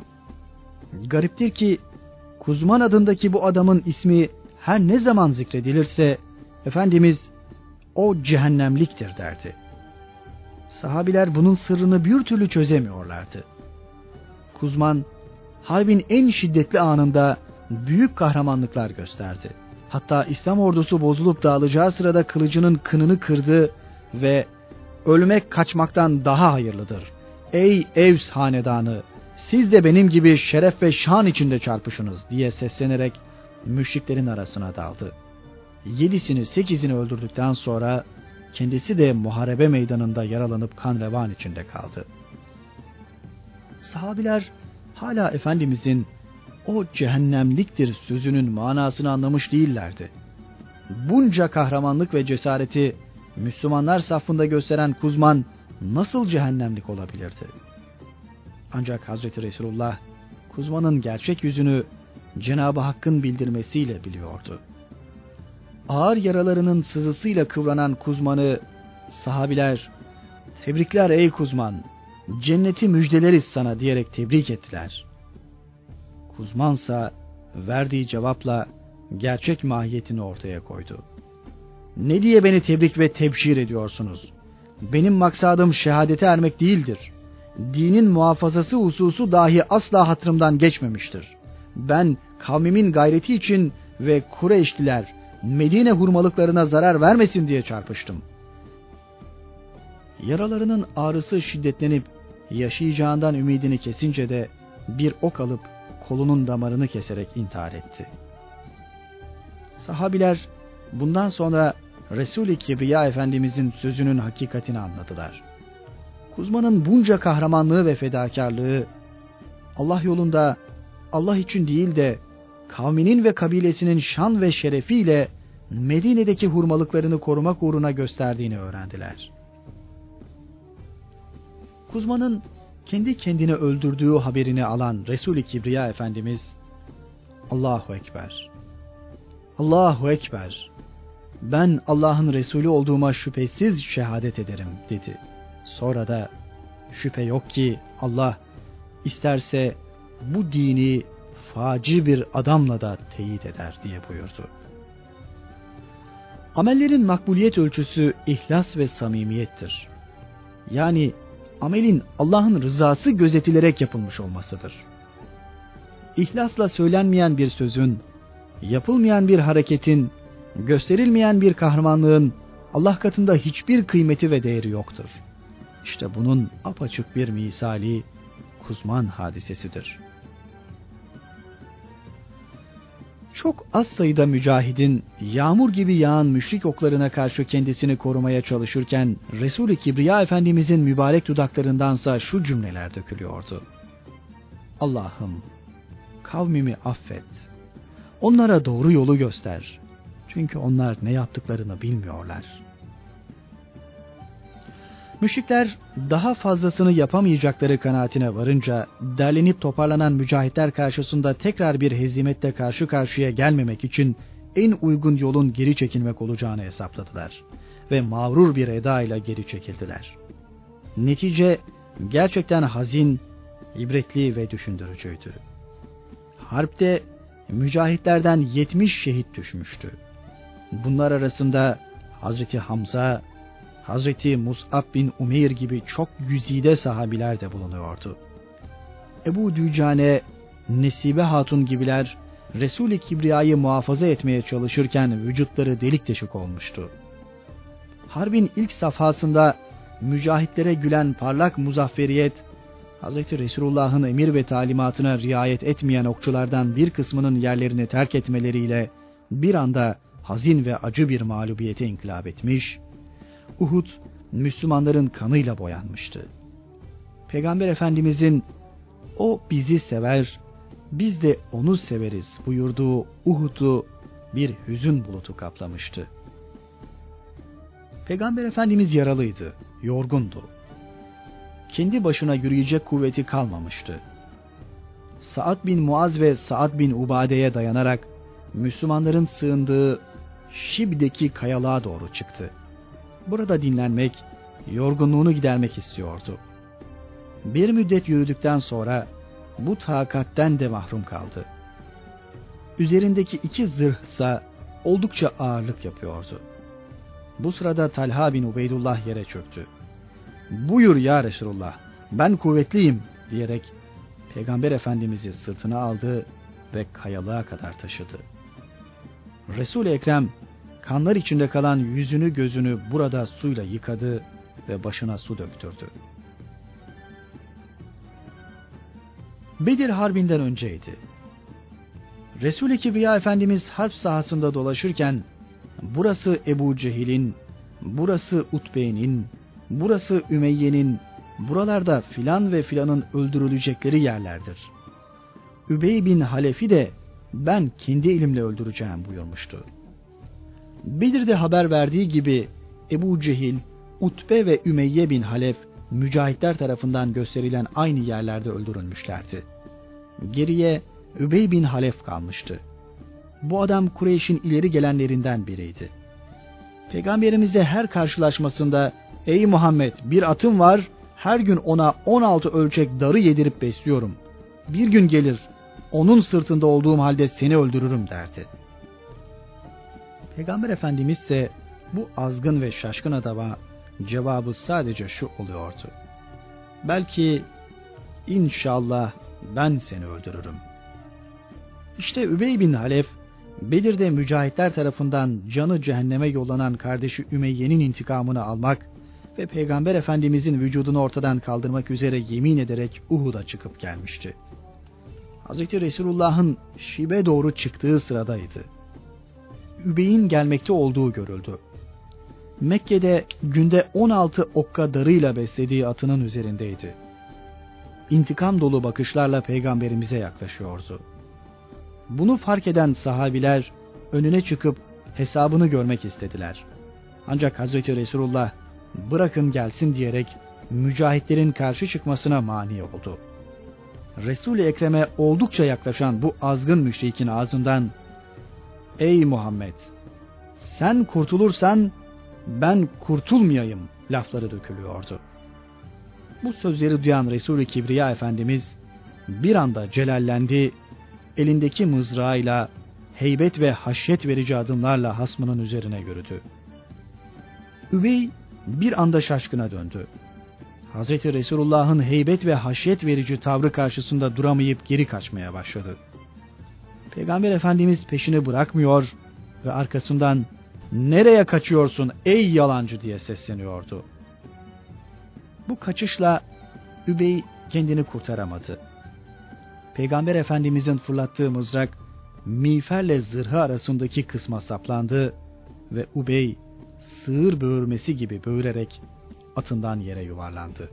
Gariptir ki Kuzman adındaki bu adamın ismi her ne zaman zikredilirse Efendimiz o cehennemliktir derdi. Sahabiler bunun sırrını bir türlü çözemiyorlardı. Kuzman, harbin en şiddetli anında büyük kahramanlıklar gösterdi. Hatta İslam ordusu bozulup dağılacağı sırada kılıcının kınını kırdı ve ölmek kaçmaktan daha hayırlıdır. Ey Evs hanedanı, siz de benim gibi şeref ve şan içinde çarpışınız diye seslenerek müşriklerin arasına daldı. Yedisini sekizini öldürdükten sonra kendisi de muharebe meydanında yaralanıp kan revan içinde kaldı. Sahabiler hala Efendimizin o cehennemliktir sözünün manasını anlamış değillerdi. Bunca kahramanlık ve cesareti Müslümanlar safında gösteren Kuzman nasıl cehennemlik olabilirdi? Ancak Hazreti Resulullah Kuzma'nın gerçek yüzünü Cenab-ı Hakk'ın bildirmesiyle biliyordu. Ağır yaralarının sızısıyla kıvranan Kuzman'ı sahabiler tebrikler ey Kuzman cenneti müjdeleriz sana diyerek tebrik ettiler. Kuzmansa verdiği cevapla gerçek mahiyetini ortaya koydu. Ne diye beni tebrik ve tebşir ediyorsunuz? Benim maksadım şehadete ermek değildir. Dinin muhafazası hususu dahi asla hatırımdan geçmemiştir. Ben kavmimin gayreti için ve Kureyşliler Medine hurmalıklarına zarar vermesin diye çarpıştım. Yaralarının ağrısı şiddetlenip yaşayacağından ümidini kesince de bir ok alıp kolunun damarını keserek intihar etti. Sahabiler bundan sonra Resul-i Kibriya Efendimizin sözünün hakikatini anladılar. Kuzman'ın bunca kahramanlığı ve fedakarlığı Allah yolunda Allah için değil de kavminin ve kabilesinin şan ve şerefiyle Medine'deki hurmalıklarını korumak uğruna gösterdiğini öğrendiler. Kuzma'nın kendi kendini öldürdüğü haberini alan Resul-i Kibriya Efendimiz Allahu Ekber Allahu Ekber ben Allah'ın Resulü olduğuma şüphesiz şehadet ederim dedi. Sonra da şüphe yok ki Allah isterse bu dini faci bir adamla da teyit eder diye buyurdu. Amellerin makbuliyet ölçüsü ihlas ve samimiyettir. Yani amelin Allah'ın rızası gözetilerek yapılmış olmasıdır. İhlasla söylenmeyen bir sözün, yapılmayan bir hareketin, gösterilmeyen bir kahramanlığın Allah katında hiçbir kıymeti ve değeri yoktur. İşte bunun apaçık bir misali Kuzman hadisesidir. Çok az sayıda mücahidin yağmur gibi yağan müşrik oklarına karşı kendisini korumaya çalışırken Resul-i Kibriya Efendimizin mübarek dudaklarındansa şu cümleler dökülüyordu. Allah'ım kavmimi affet. Onlara doğru yolu göster. Çünkü onlar ne yaptıklarını bilmiyorlar. Müşrikler daha fazlasını yapamayacakları kanaatine varınca derlenip toparlanan mücahitler karşısında tekrar bir hezimetle karşı karşıya gelmemek için en uygun yolun geri çekilmek olacağını hesapladılar ve mağrur bir eda ile geri çekildiler. Netice gerçekten hazin, ibretli ve düşündürücüydü. Harpte mücahitlerden 70 şehit düşmüştü. Bunlar arasında Hazreti Hamza, Hazreti Mus'ab bin Umeyr gibi çok güzide sahabiler de bulunuyordu. Ebu Dücane, Nesibe Hatun gibiler Resul-i Kibriya'yı muhafaza etmeye çalışırken vücutları delik deşik olmuştu. Harbin ilk safhasında mücahitlere gülen parlak muzafferiyet, Hz. Resulullah'ın emir ve talimatına riayet etmeyen okçulardan bir kısmının yerlerini terk etmeleriyle bir anda hazin ve acı bir mağlubiyete inkılap etmiş, Uhud Müslümanların kanıyla boyanmıştı. Peygamber Efendimizin o bizi sever, biz de onu severiz buyurduğu Uhud'u bir hüzün bulutu kaplamıştı. Peygamber Efendimiz yaralıydı, yorgundu. Kendi başına yürüyecek kuvveti kalmamıştı. Saad bin Muaz ve Saad bin Ubade'ye dayanarak Müslümanların sığındığı Şib'deki kayalığa doğru çıktı. Burada dinlenmek, yorgunluğunu gidermek istiyordu. Bir müddet yürüdükten sonra bu takatten de mahrum kaldı. Üzerindeki iki zırhsa oldukça ağırlık yapıyordu. Bu sırada Talha bin Ubeydullah yere çöktü. Buyur ya Resulullah ben kuvvetliyim diyerek Peygamber Efendimiz'i sırtına aldı ve kayalığa kadar taşıdı. Resul-i Ekrem kanlar içinde kalan yüzünü gözünü burada suyla yıkadı ve başına su döktürdü. Bedir Harbi'nden önceydi. Resul-i Kibriya Efendimiz harp sahasında dolaşırken burası Ebu Cehil'in, burası Utbe'nin, burası Ümeyye'nin, buralarda filan ve filanın öldürülecekleri yerlerdir. Übey bin Halefi de ben kendi elimle öldüreceğim buyurmuştu. Bedir'de haber verdiği gibi Ebu Cehil, Utbe ve Ümeyye bin Halef mücahitler tarafından gösterilen aynı yerlerde öldürülmüşlerdi. Geriye Übey bin Halef kalmıştı. Bu adam Kureyş'in ileri gelenlerinden biriydi. Peygamberimize her karşılaşmasında ''Ey Muhammed bir atım var, her gün ona 16 ölçek darı yedirip besliyorum. Bir gün gelir, onun sırtında olduğum halde seni öldürürüm.'' derdi. Peygamber Efendimiz ise bu azgın ve şaşkın adama cevabı sadece şu oluyordu. Belki inşallah ben seni öldürürüm. İşte Übey bin Halef, Bedir'de mücahitler tarafından canı cehenneme yollanan kardeşi Ümeyye'nin intikamını almak ve Peygamber Efendimizin vücudunu ortadan kaldırmak üzere yemin ederek Uhud'a çıkıp gelmişti. Hz. Resulullah'ın şibe doğru çıktığı sıradaydı. Übey'in gelmekte olduğu görüldü. Mekke'de günde 16 okka darıyla beslediği atının üzerindeydi. İntikam dolu bakışlarla peygamberimize yaklaşıyordu. Bunu fark eden sahabiler önüne çıkıp hesabını görmek istediler. Ancak Hazreti Resulullah bırakın gelsin diyerek mücahitlerin karşı çıkmasına mani oldu. Resul-i Ekrem'e oldukça yaklaşan bu azgın müşrikin ağzından Ey Muhammed! Sen kurtulursan ben kurtulmayayım lafları dökülüyordu. Bu sözleri duyan Resul-i Kibriya Efendimiz bir anda celallendi, elindeki mızrağıyla heybet ve haşyet verici adımlarla hasmının üzerine yürüdü. Üvey bir anda şaşkına döndü. Hazreti Resulullah'ın heybet ve haşyet verici tavrı karşısında duramayıp geri kaçmaya başladı. Peygamber Efendimiz peşini bırakmıyor ve arkasından nereye kaçıyorsun ey yalancı diye sesleniyordu. Bu kaçışla Übey kendini kurtaramadı. Peygamber Efendimizin fırlattığı mızrak miğferle zırhı arasındaki kısma saplandı ve Ubey sığır böğürmesi gibi böğürerek atından yere yuvarlandı.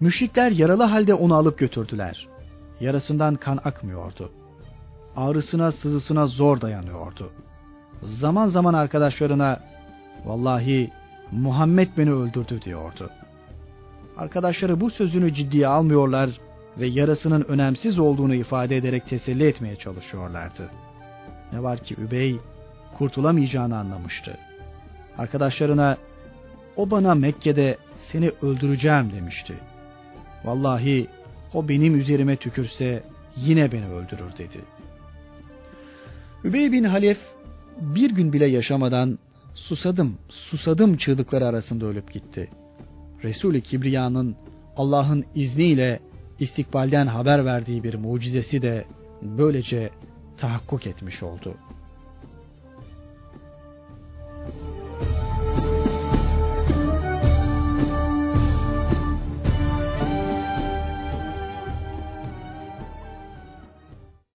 Müşrikler yaralı halde onu alıp götürdüler. Yarasından kan akmıyordu. Ağrısına sızısına zor dayanıyordu. Zaman zaman arkadaşlarına vallahi Muhammed beni öldürdü diyordu. Arkadaşları bu sözünü ciddiye almıyorlar ve yarasının önemsiz olduğunu ifade ederek teselli etmeye çalışıyorlardı. Ne var ki Übey kurtulamayacağını anlamıştı. Arkadaşlarına o bana Mekke'de seni öldüreceğim demişti. Vallahi o benim üzerime tükürse yine beni öldürür dedi. Übey bin Halef bir gün bile yaşamadan susadım, susadım çığlıkları arasında ölüp gitti. Resul-i Kibriya'nın Allah'ın izniyle istikbalden haber verdiği bir mucizesi de böylece tahakkuk etmiş oldu.''